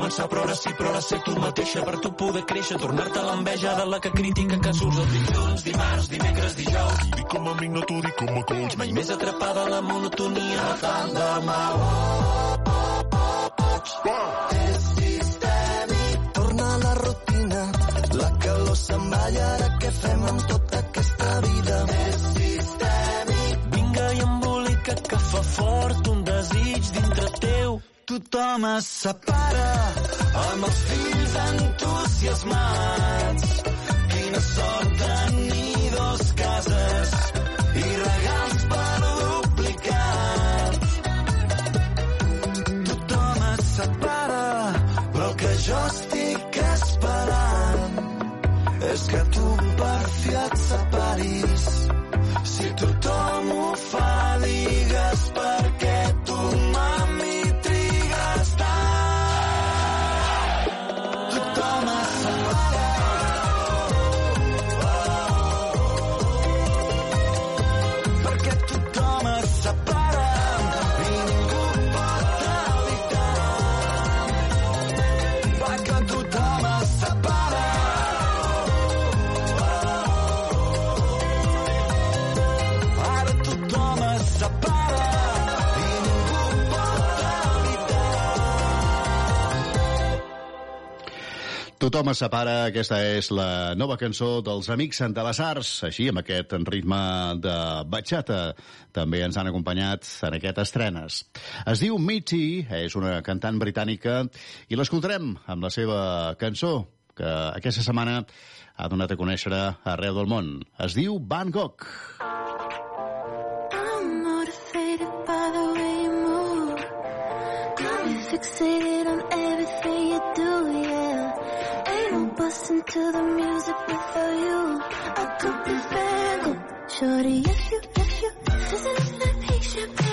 començar, però ara sí, però ara ser tu mateixa, per tu poder créixer, tornar-te l'enveja de la que critica que surts els dilluns, dimarts, dimecres, dijous. Dic com a amic, no t'ho dic com a coach. Mai més atrapada a la monotonia, no tant demà. És sistèmic. Torna a la rutina, la calor se'n va i ara què fem amb tota aquesta vida? És sistèmic. Vinga i embolica que fa fort un. Tothom es separa amb els fills entusiasmats. Quina sort tenir dos cases i regals per duplicat. Tothom es separa, però el que jo estic esperant és que tu per fi et separis. Si tothom ho fa, Tothom es separa, aquesta és la nova cançó dels Amics de les Arts, així amb aquest ritme de bachata. També ens han acompanyat en aquest estrenes. Es diu Mitzi, és una cantant britànica, i l'escoltarem amb la seva cançó, que aquesta setmana ha donat a conèixer arreu del món. Es diu Van Gogh. I'm motivated by the way you move. I'm fixated listen to the music without you. I could be single. Shorty, if you, if you, this is that patient?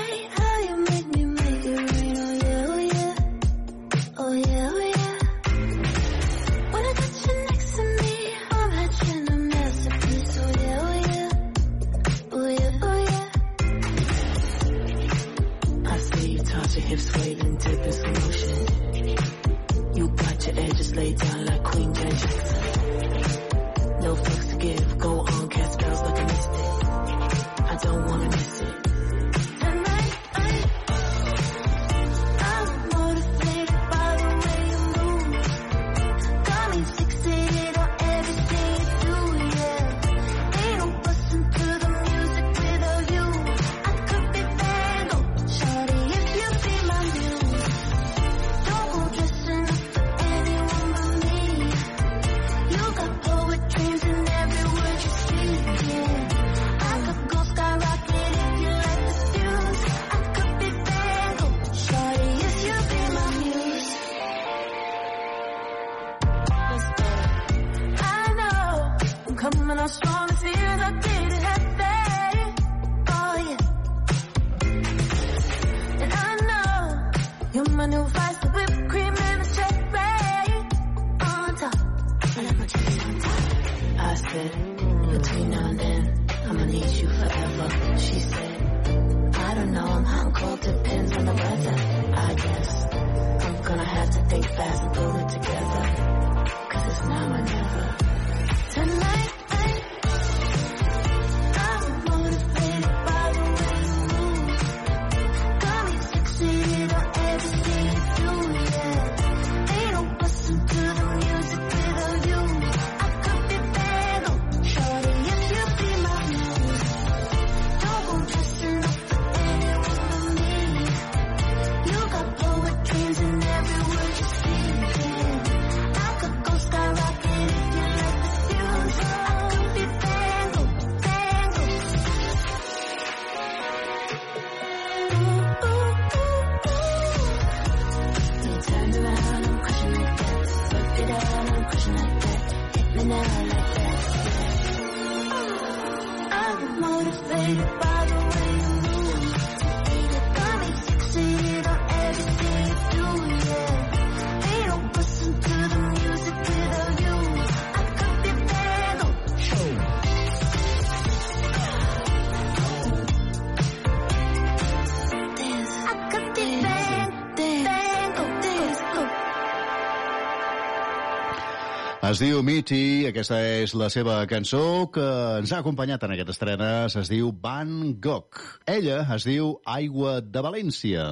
Es diu Mitty, aquesta és la seva cançó que ens ha acompanyat en aquesta estrena, es diu Van Gogh. Ella es diu Aigua de València.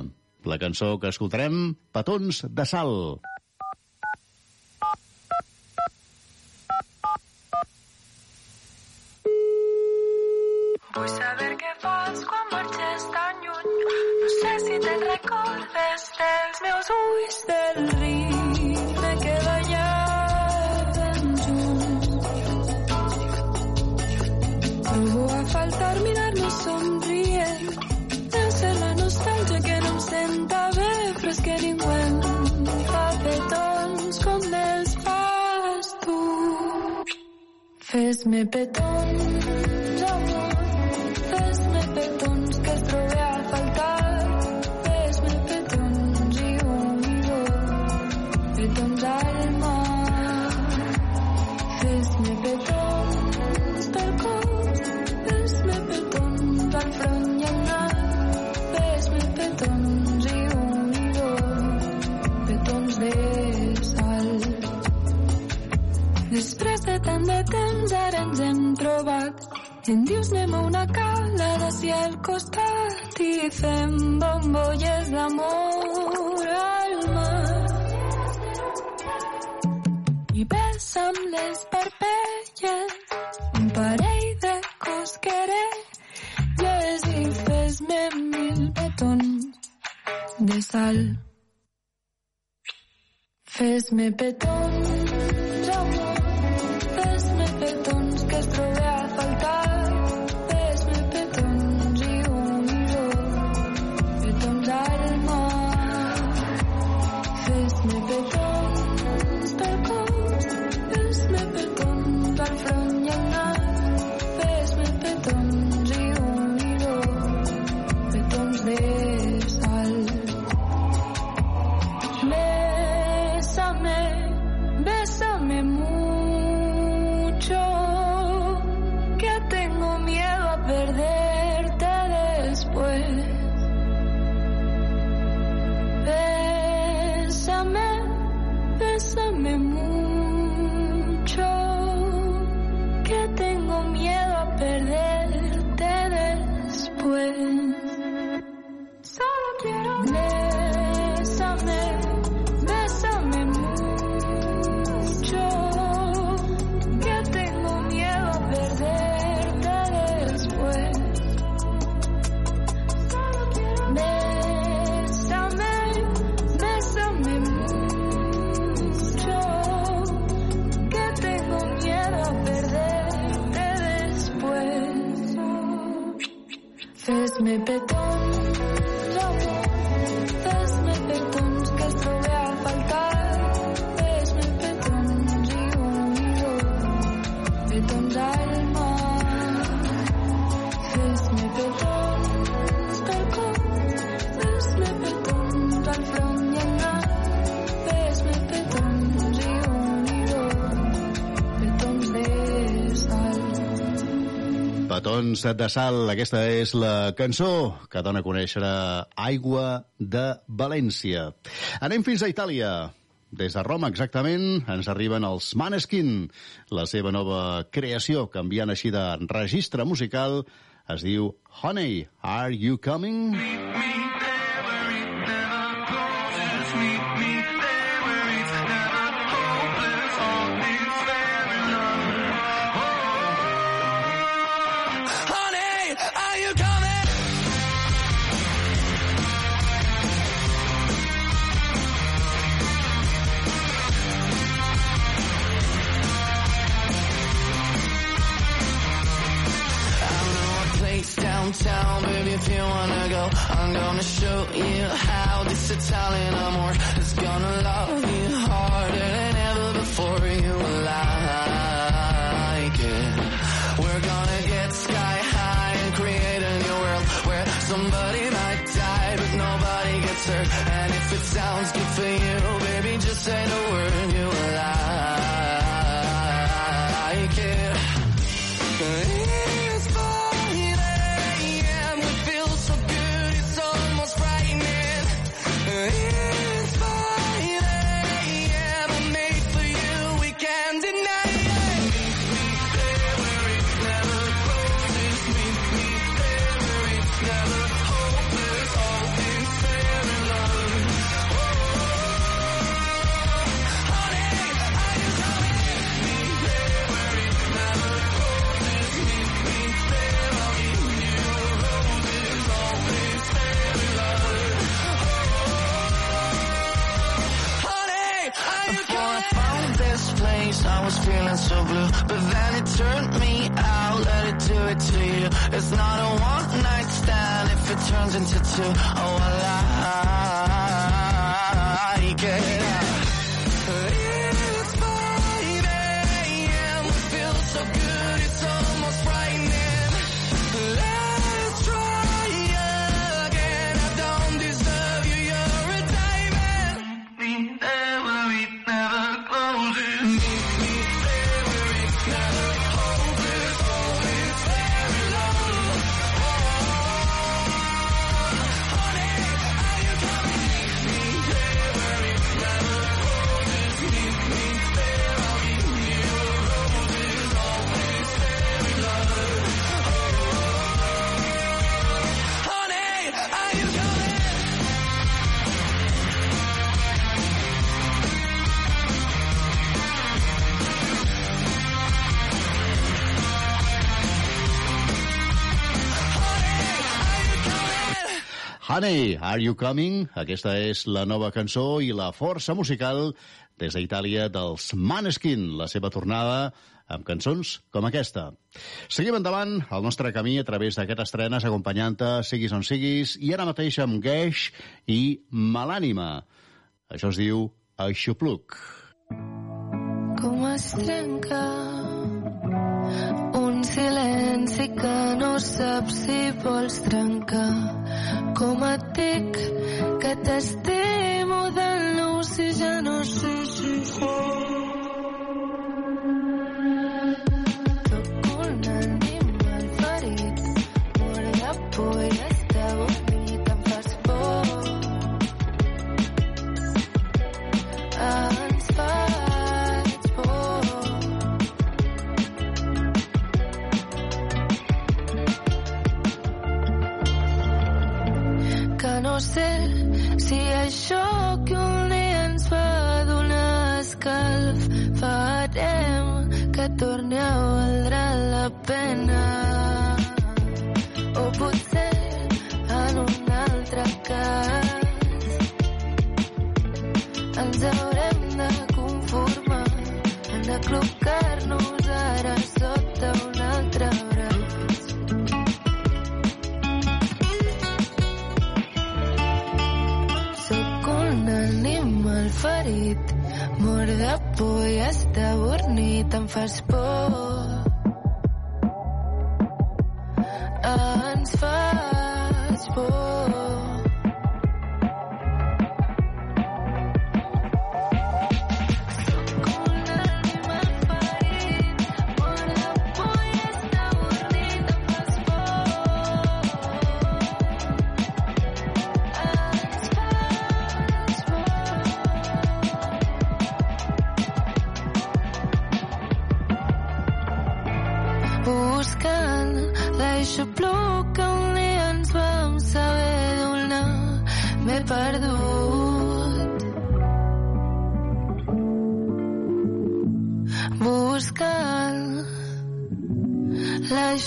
La cançó que escoltarem, Petons de Sal. Vull saber què fas quan marxes tan lluny. No sé si te'n recordes dels meus ulls del riu. faltar mirarnos sonríe. Debe ser la nostalgia que no em senta bé, però és que ningú em fa petons com els fas tu. Fes-me petons. tant de temps ara ens hem trobat. I em dius anem a una cala d'ací al costat i fem bombolles d'amor al mar. I besa'm les parpelles, un parell de cosquerelles i fes-me mil petons de sal. Fes-me petons Batons de sal, aquesta és la cançó que dona a conèixer Aigua de València. Anem fins a Itàlia. Des de Roma, exactament, ens arriben els Maneskin, la seva nova creació, canviant així de registre musical, es diu Honey, Are You Coming? Honey, Are You Coming? I'm more It's not a one night stand if it turns into two. Oh, Honey, Are You Coming? Aquesta és la nova cançó i la força musical des d'Itàlia dels Maneskin, la seva tornada amb cançons com aquesta. Seguim endavant el nostre camí a través d'aquestes estrenes acompanyant-te, siguis on siguis, i ara mateix amb Gesh i Malànima. Això es diu Aixopluc. Com es trenca un silenci que no saps si vols trencar com et dic que t'estimo de nou si ja no sé si fos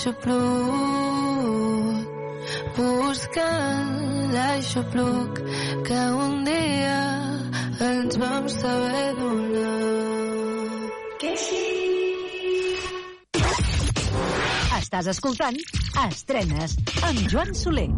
l'aixopluc, buscant l'aixopluc que un dia ens vam saber donar. Que sí. Estàs escoltant Estrenes amb Joan Soler.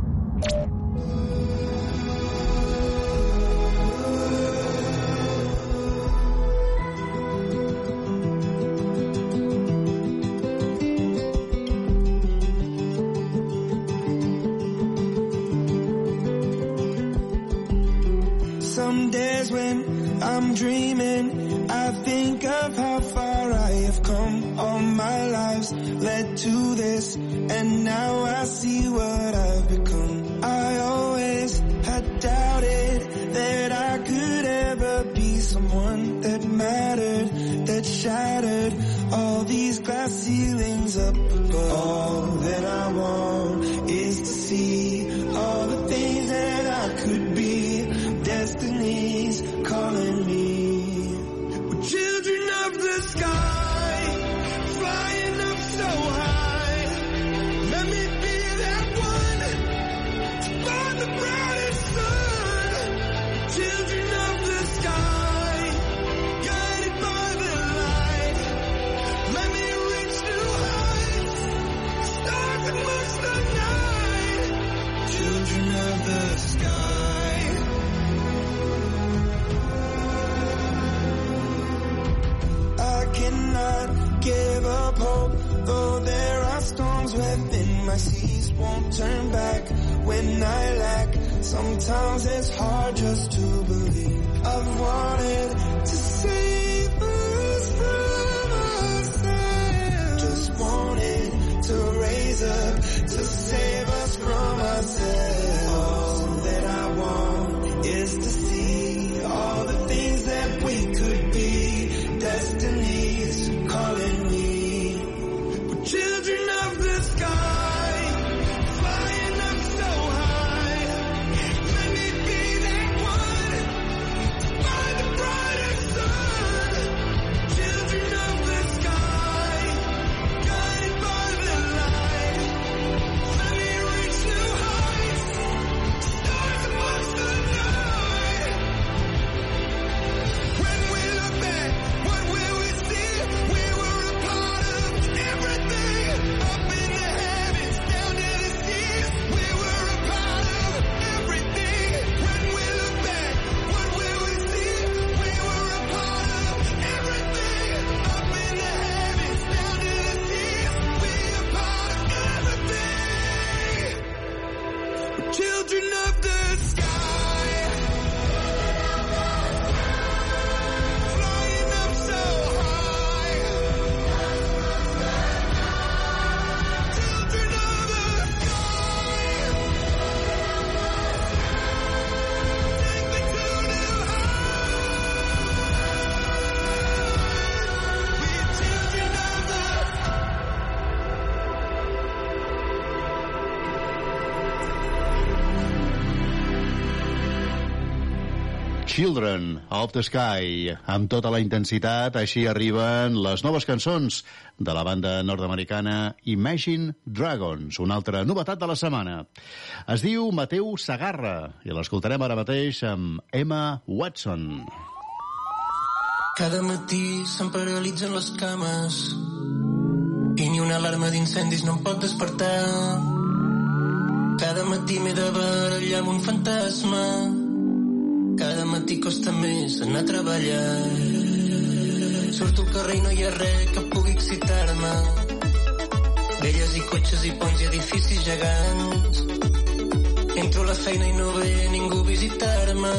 Children of the Sky, amb tota la intensitat, així arriben les noves cançons de la banda nord-americana Imagine Dragons, una altra novetat de la setmana. Es diu Mateu Sagarra i l'escoltarem ara mateix amb Emma Watson. Cada matí se'm paralitzen les cames i ni una alarma d'incendis no em pot despertar. Cada matí m'he de barallar amb un fantasma. Cada matí costa més anar a treballar. Surto al carrer i no hi ha res que pugui excitar-me. Velles i cotxes i ponts i edificis gegants. Entro a la feina i no ve ningú a visitar-me.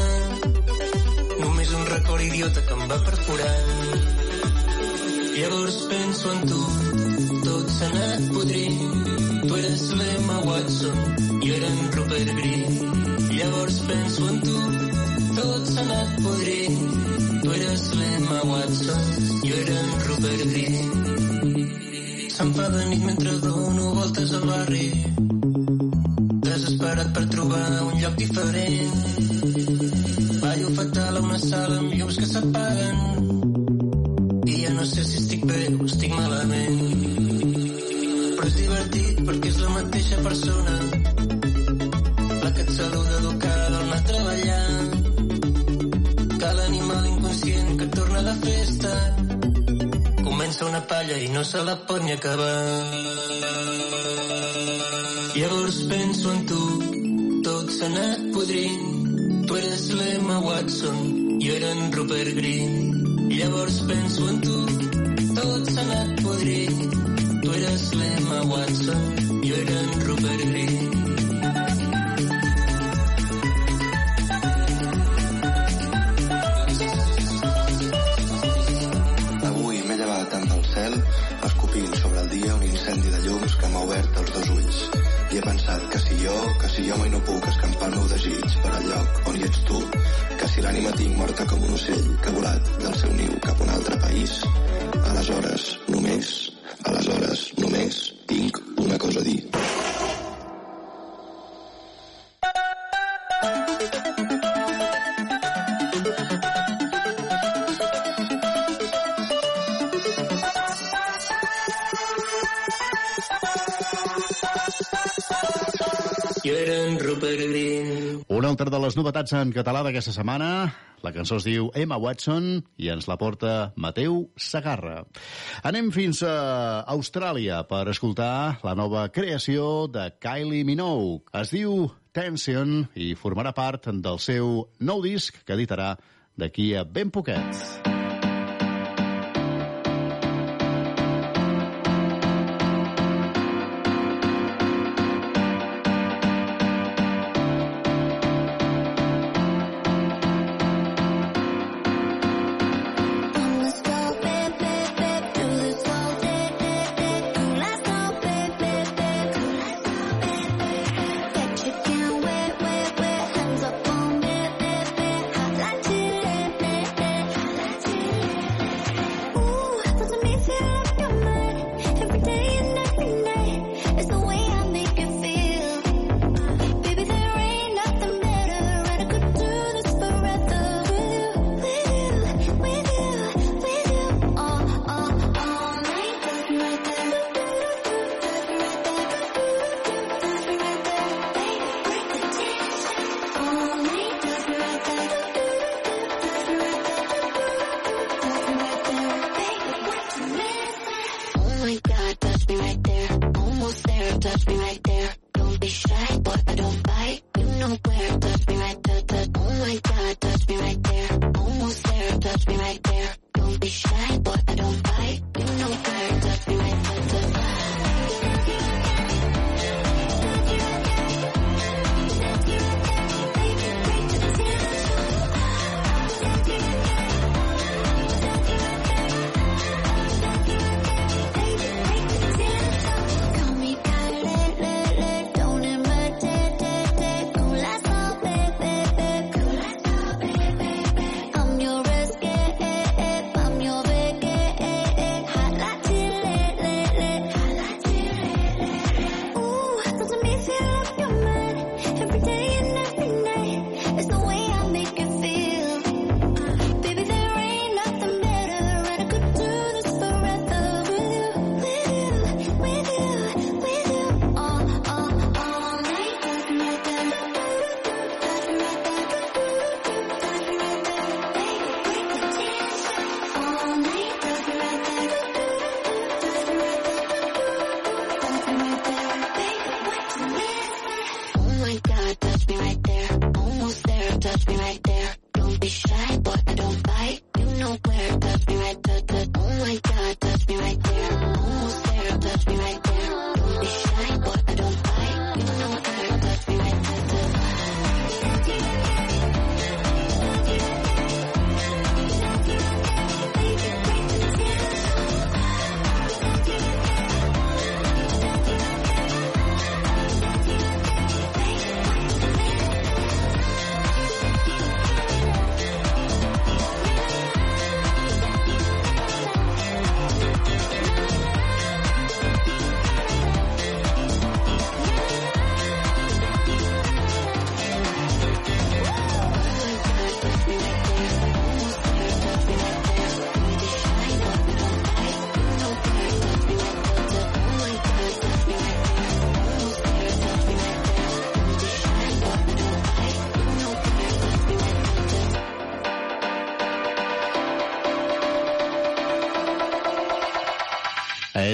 Només un record idiota que em va perforant. Llavors penso en tu, tot s'ha anat podrint. Tu eres l'Emma Watson, jo era en Rupert Green. Llavors penso en tu, tot anat podrint. Tu eres l'Emma Watson, jo era en. Se'm fa de nit mentre dono voltes al barri. Desesperat per trobar un lloc diferent. Ballo fatal a una sala amb llums que s'apaguen. I ja no sé si estic bé o estic malament. Però és divertit persona, la que et saluda educada comença una palla i no se la pot ni acabar. Llavors penso en tu, tot s'ha anat podrint. Tu eres l'Emma Watson, jo era en Rupert Green. Llavors penso en tu, tot s'ha anat podrint. Tu eres l'Emma Watson, jo era en Rupert Green. Que m'ha obert els dos ulls. I he pensat que si jo, que si jo mai no puc escampar el meu desig per al lloc on hi ets tu, que si l'ànima tinc morta com un ocell que ha volat del seu niu cap a un altre país, aleshores només, aleshores només tinc una cosa a dir. Les novetats en català d'aquesta setmana. La cançó es diu Emma Watson i ens la porta Mateu Sagarra. Anem fins a Austràlia per escoltar la nova creació de Kylie Minogue. Es diu Tension i formarà part del seu nou disc que editarà d'aquí a ben poquets.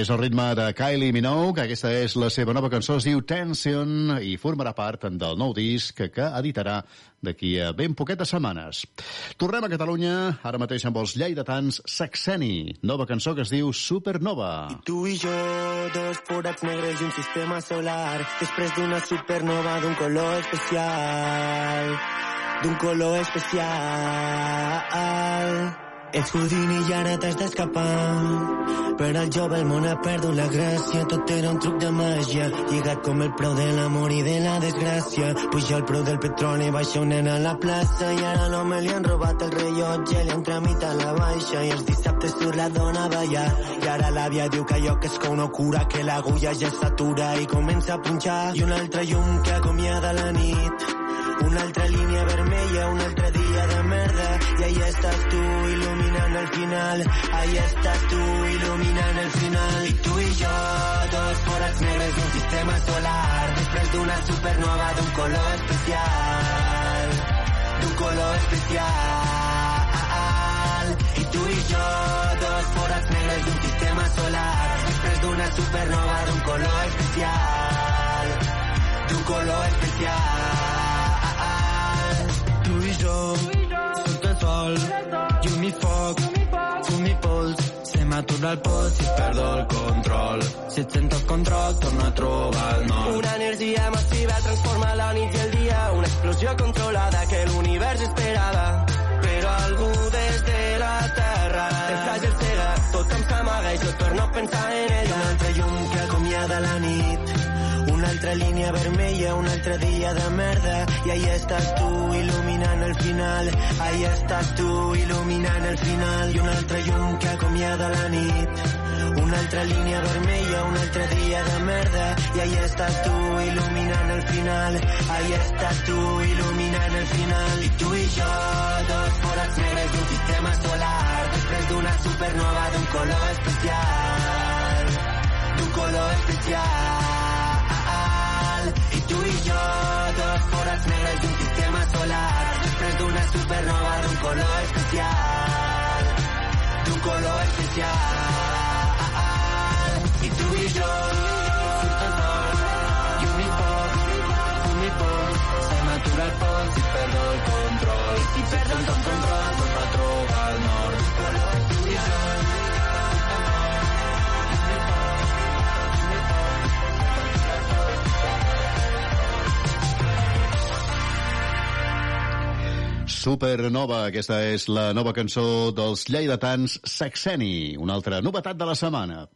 És el ritme de Kylie Minogue, aquesta és la seva nova cançó, es diu Tension, i formarà part del nou disc que editarà d'aquí a ben poquetes setmanes. Tornem a Catalunya, ara mateix amb els lleidatans Saxeni, nova cançó que es diu Supernova. Tu i jo, dos forats negres i un sistema solar, després d'una supernova d'un color especial, d'un color especial. Ets Houdini i ara t'has d'escapar. Per al jove el món ha perdut la gràcia, tot era un truc de màgia. Lligat com el preu de l'amor i de la desgràcia. Puja el preu del petroli, baixa un nen a la plaça i ara l'home li han robat el rellotge, li han tramitat la baixa i els dissabtes surt la dona a ballar. I ara l'àvia diu que allò que és que no cura, que l'agulla ja s'atura i comença a punxar. I un altre llum que acomiada la nit. Una altra línia vermella, un altre dia de merda. I ahí estàs tu il·luminant el final. Ahí estàs tu il·luminant el final. I tu i jo, dos forats negres d'un sistema solar. Després d'una supernova d'un color especial. D'un color especial. I tu i jo, dos forats negres d'un sistema solar. Després d'una supernova d'un color especial. D'un color especial jo, sota el sol, llum i foc, fum i pols, se m'atura el pols si perdo el control. Si et sento control, torno a trobar el nord. Una energia massiva transforma la nit i el dia, una explosió controlada que l'univers esperava. Però algú des de la terra el fràgil cega, tothom s'amaga i jo torno a pensar en ella. Un altre llum que acomiada la nit, una altra línia vermella, un altre dia de merda. I ahí estàs tu il·luminant el final. Ahí estàs tu il·luminant el final. I un altre llum que acomiada la nit. Una altra línia vermella, un altre dia de merda. I ahí estàs tu il·luminant el final. Ahí estàs tu il·luminant el final. I tu i jo, dos forats negres d'un sistema solar. Després d'una supernova d'un color especial. D'un color especial dos forats negres d'un sistema solar després d'una supernova d'un color especial d'un color especial i tu i jo i fum i pols se m'atura el pols i perdo el control i perdo el control Supernova, aquesta és la nova cançó dels lleidatans Saxeni, una altra novetat de la setmana.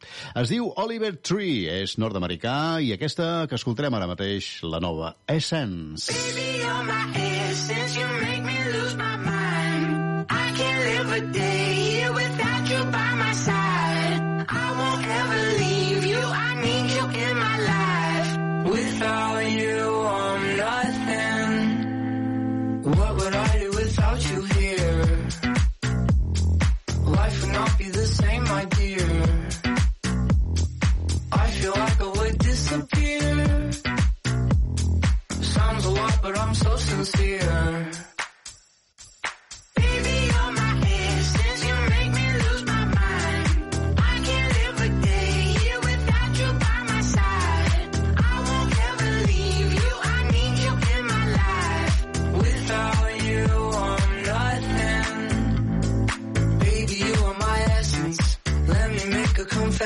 Es diu Oliver Tree, és nord-americà, i aquesta que escoltarem ara mateix, la nova Essence. Baby, you're my essence, you make me lose my mind. I can't live a day here without you by my side. I won't ever leave you, I need you in my life. Without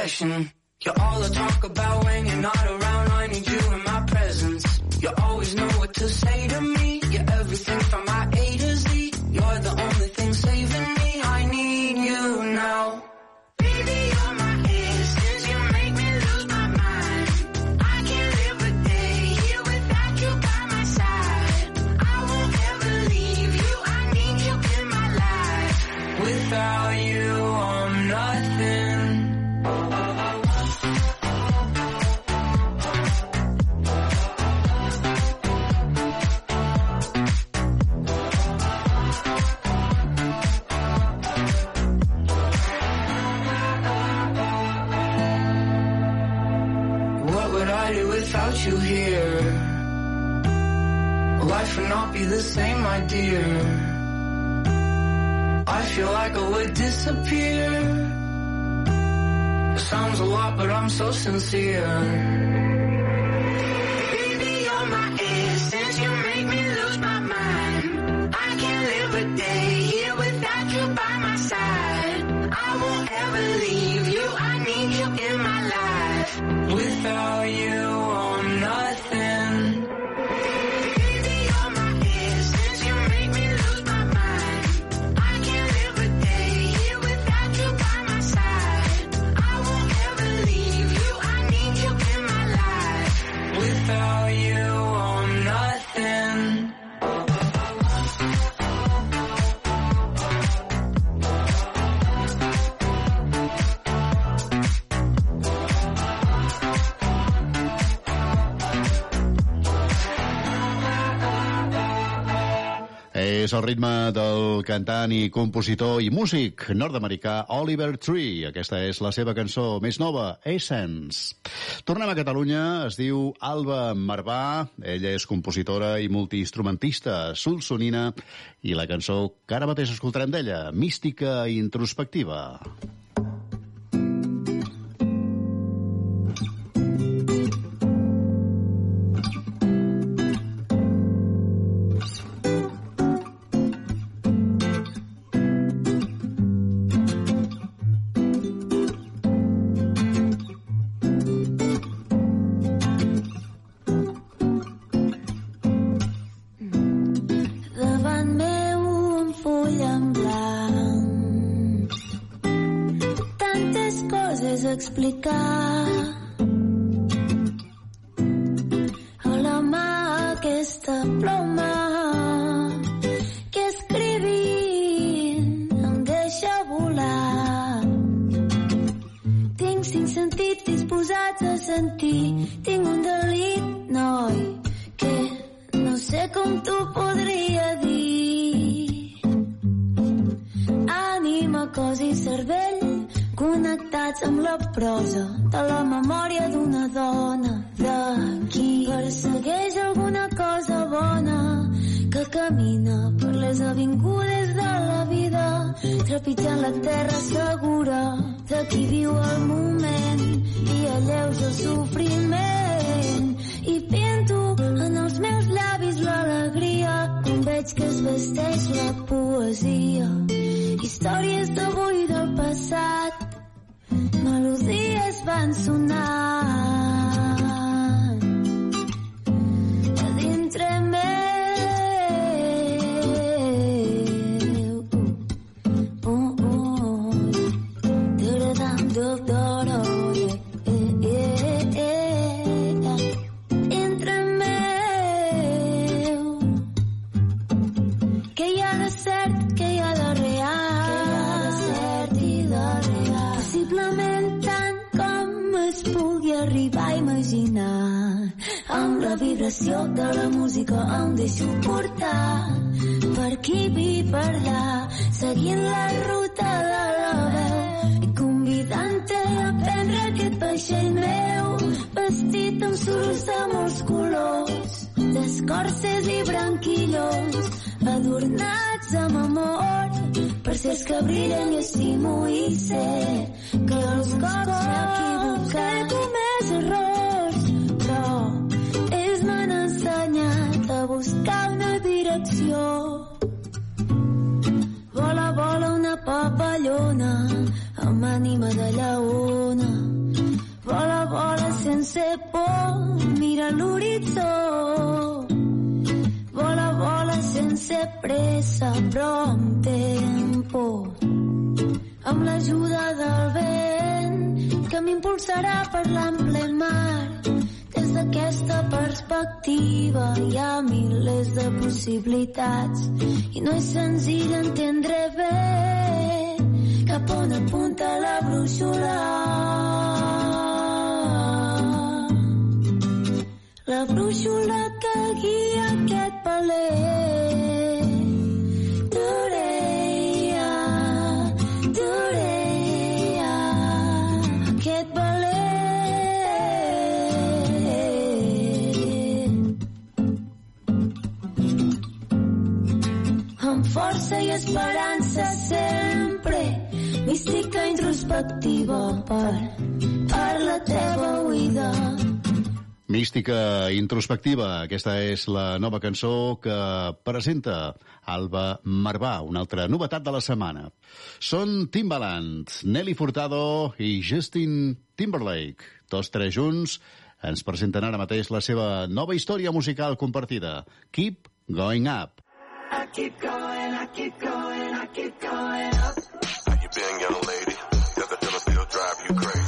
confession. You're all I talk about when you're not around. I need you in my presence. You always know what to say to me. Dear. I feel like I would disappear. It sounds a lot, but I'm so sincere. És el ritme del cantant i compositor i músic nord-americà Oliver Tree. Aquesta és la seva cançó més nova, Essence. Tornem a Catalunya, es diu Alba Marvà. Ella és compositora i multiinstrumentista solsonina i la cançó que ara mateix escoltarem d'ella, Mística i Introspectiva. Aquesta ploma que escrivint em deixa volar. Tinc cinc sentits disposats a sentir. Tinc un delit, noi, que no sé com t'ho podria dir. Ànima, cos i cervell connectats amb la prosa de la memòria d'una dona d'aquí. Persegueix alguna cosa bona que camina per les avingudes de la vida, trepitjant la terra segura de qui viu el moment i alleuja el sofriment. I pinto en els meus llavis l'alegria quan veig que es vesteix la poesia. Històries d'avui del passat, melodies van sonant tremendo. La vibració de la música em deixo portar per aquí i per allà, seguint la ruta de la veu i convidant-te a prendre aquest vaixell meu vestit amb surus de molts colors d'escorces i branquillons adornats amb amor per ser els que brillen i estimo i sé que els cops m'he buscar una direcció vola vola una papallona amb ànima de lleona vola vola sense por mira l'horitzó Vola, vola sense pressa, però amb tempo. Amb l'ajuda del vent que m'impulsarà per l'ample mar. D'aquesta perspectiva hi ha milers de possibilitats i no és senzill entendre bé cap on apunta la brúixola. La brúixola que guia aquest paler. força i esperança sempre, mística introspectiva per, per la teva oïda. Mística introspectiva, aquesta és la nova cançó que presenta Alba Marvà, una altra novetat de la setmana. Són Timbaland, Nelly Furtado i Justin Timberlake. Tots tres junts ens presenten ara mateix la seva nova història musical compartida, Keep Going Up. I keep going, I keep going, I keep going up. How you been, young lady? Doesn't feel drive you crazy.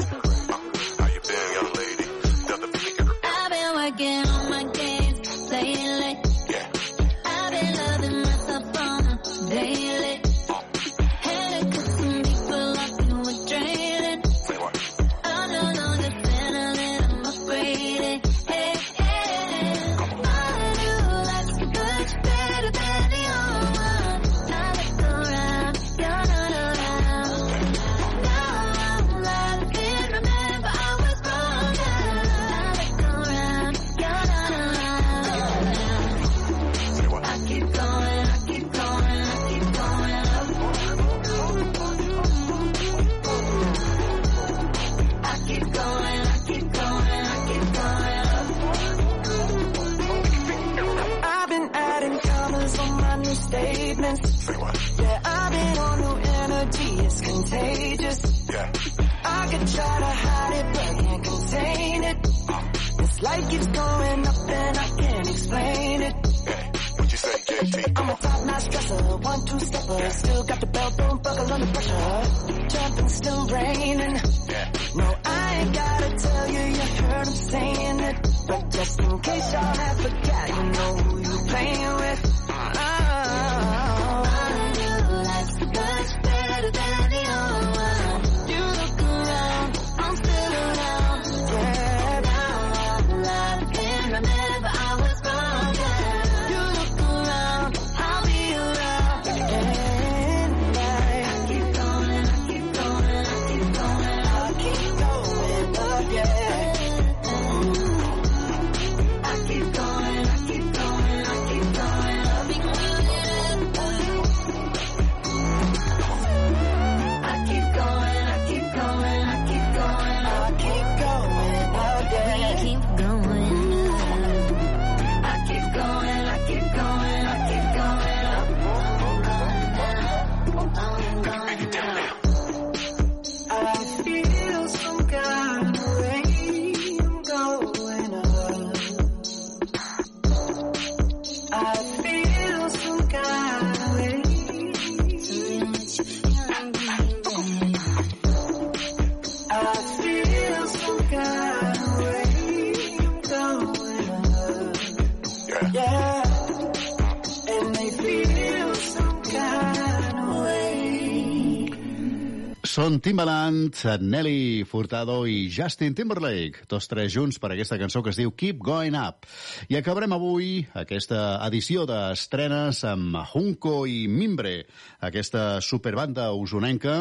Timbaland, Nelly Furtado i Justin Timberlake, tots tres junts per aquesta cançó que es diu Keep Going Up. I acabarem avui aquesta edició d'estrenes amb Junco i Mimbre, aquesta superbanda usonenca,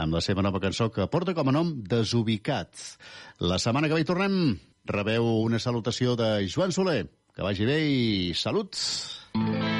amb la seva nova cançó que porta com a nom Desubicats. La setmana que ve hi tornem, rebeu una salutació de Joan Soler. Que vagi bé i saluts! Mm.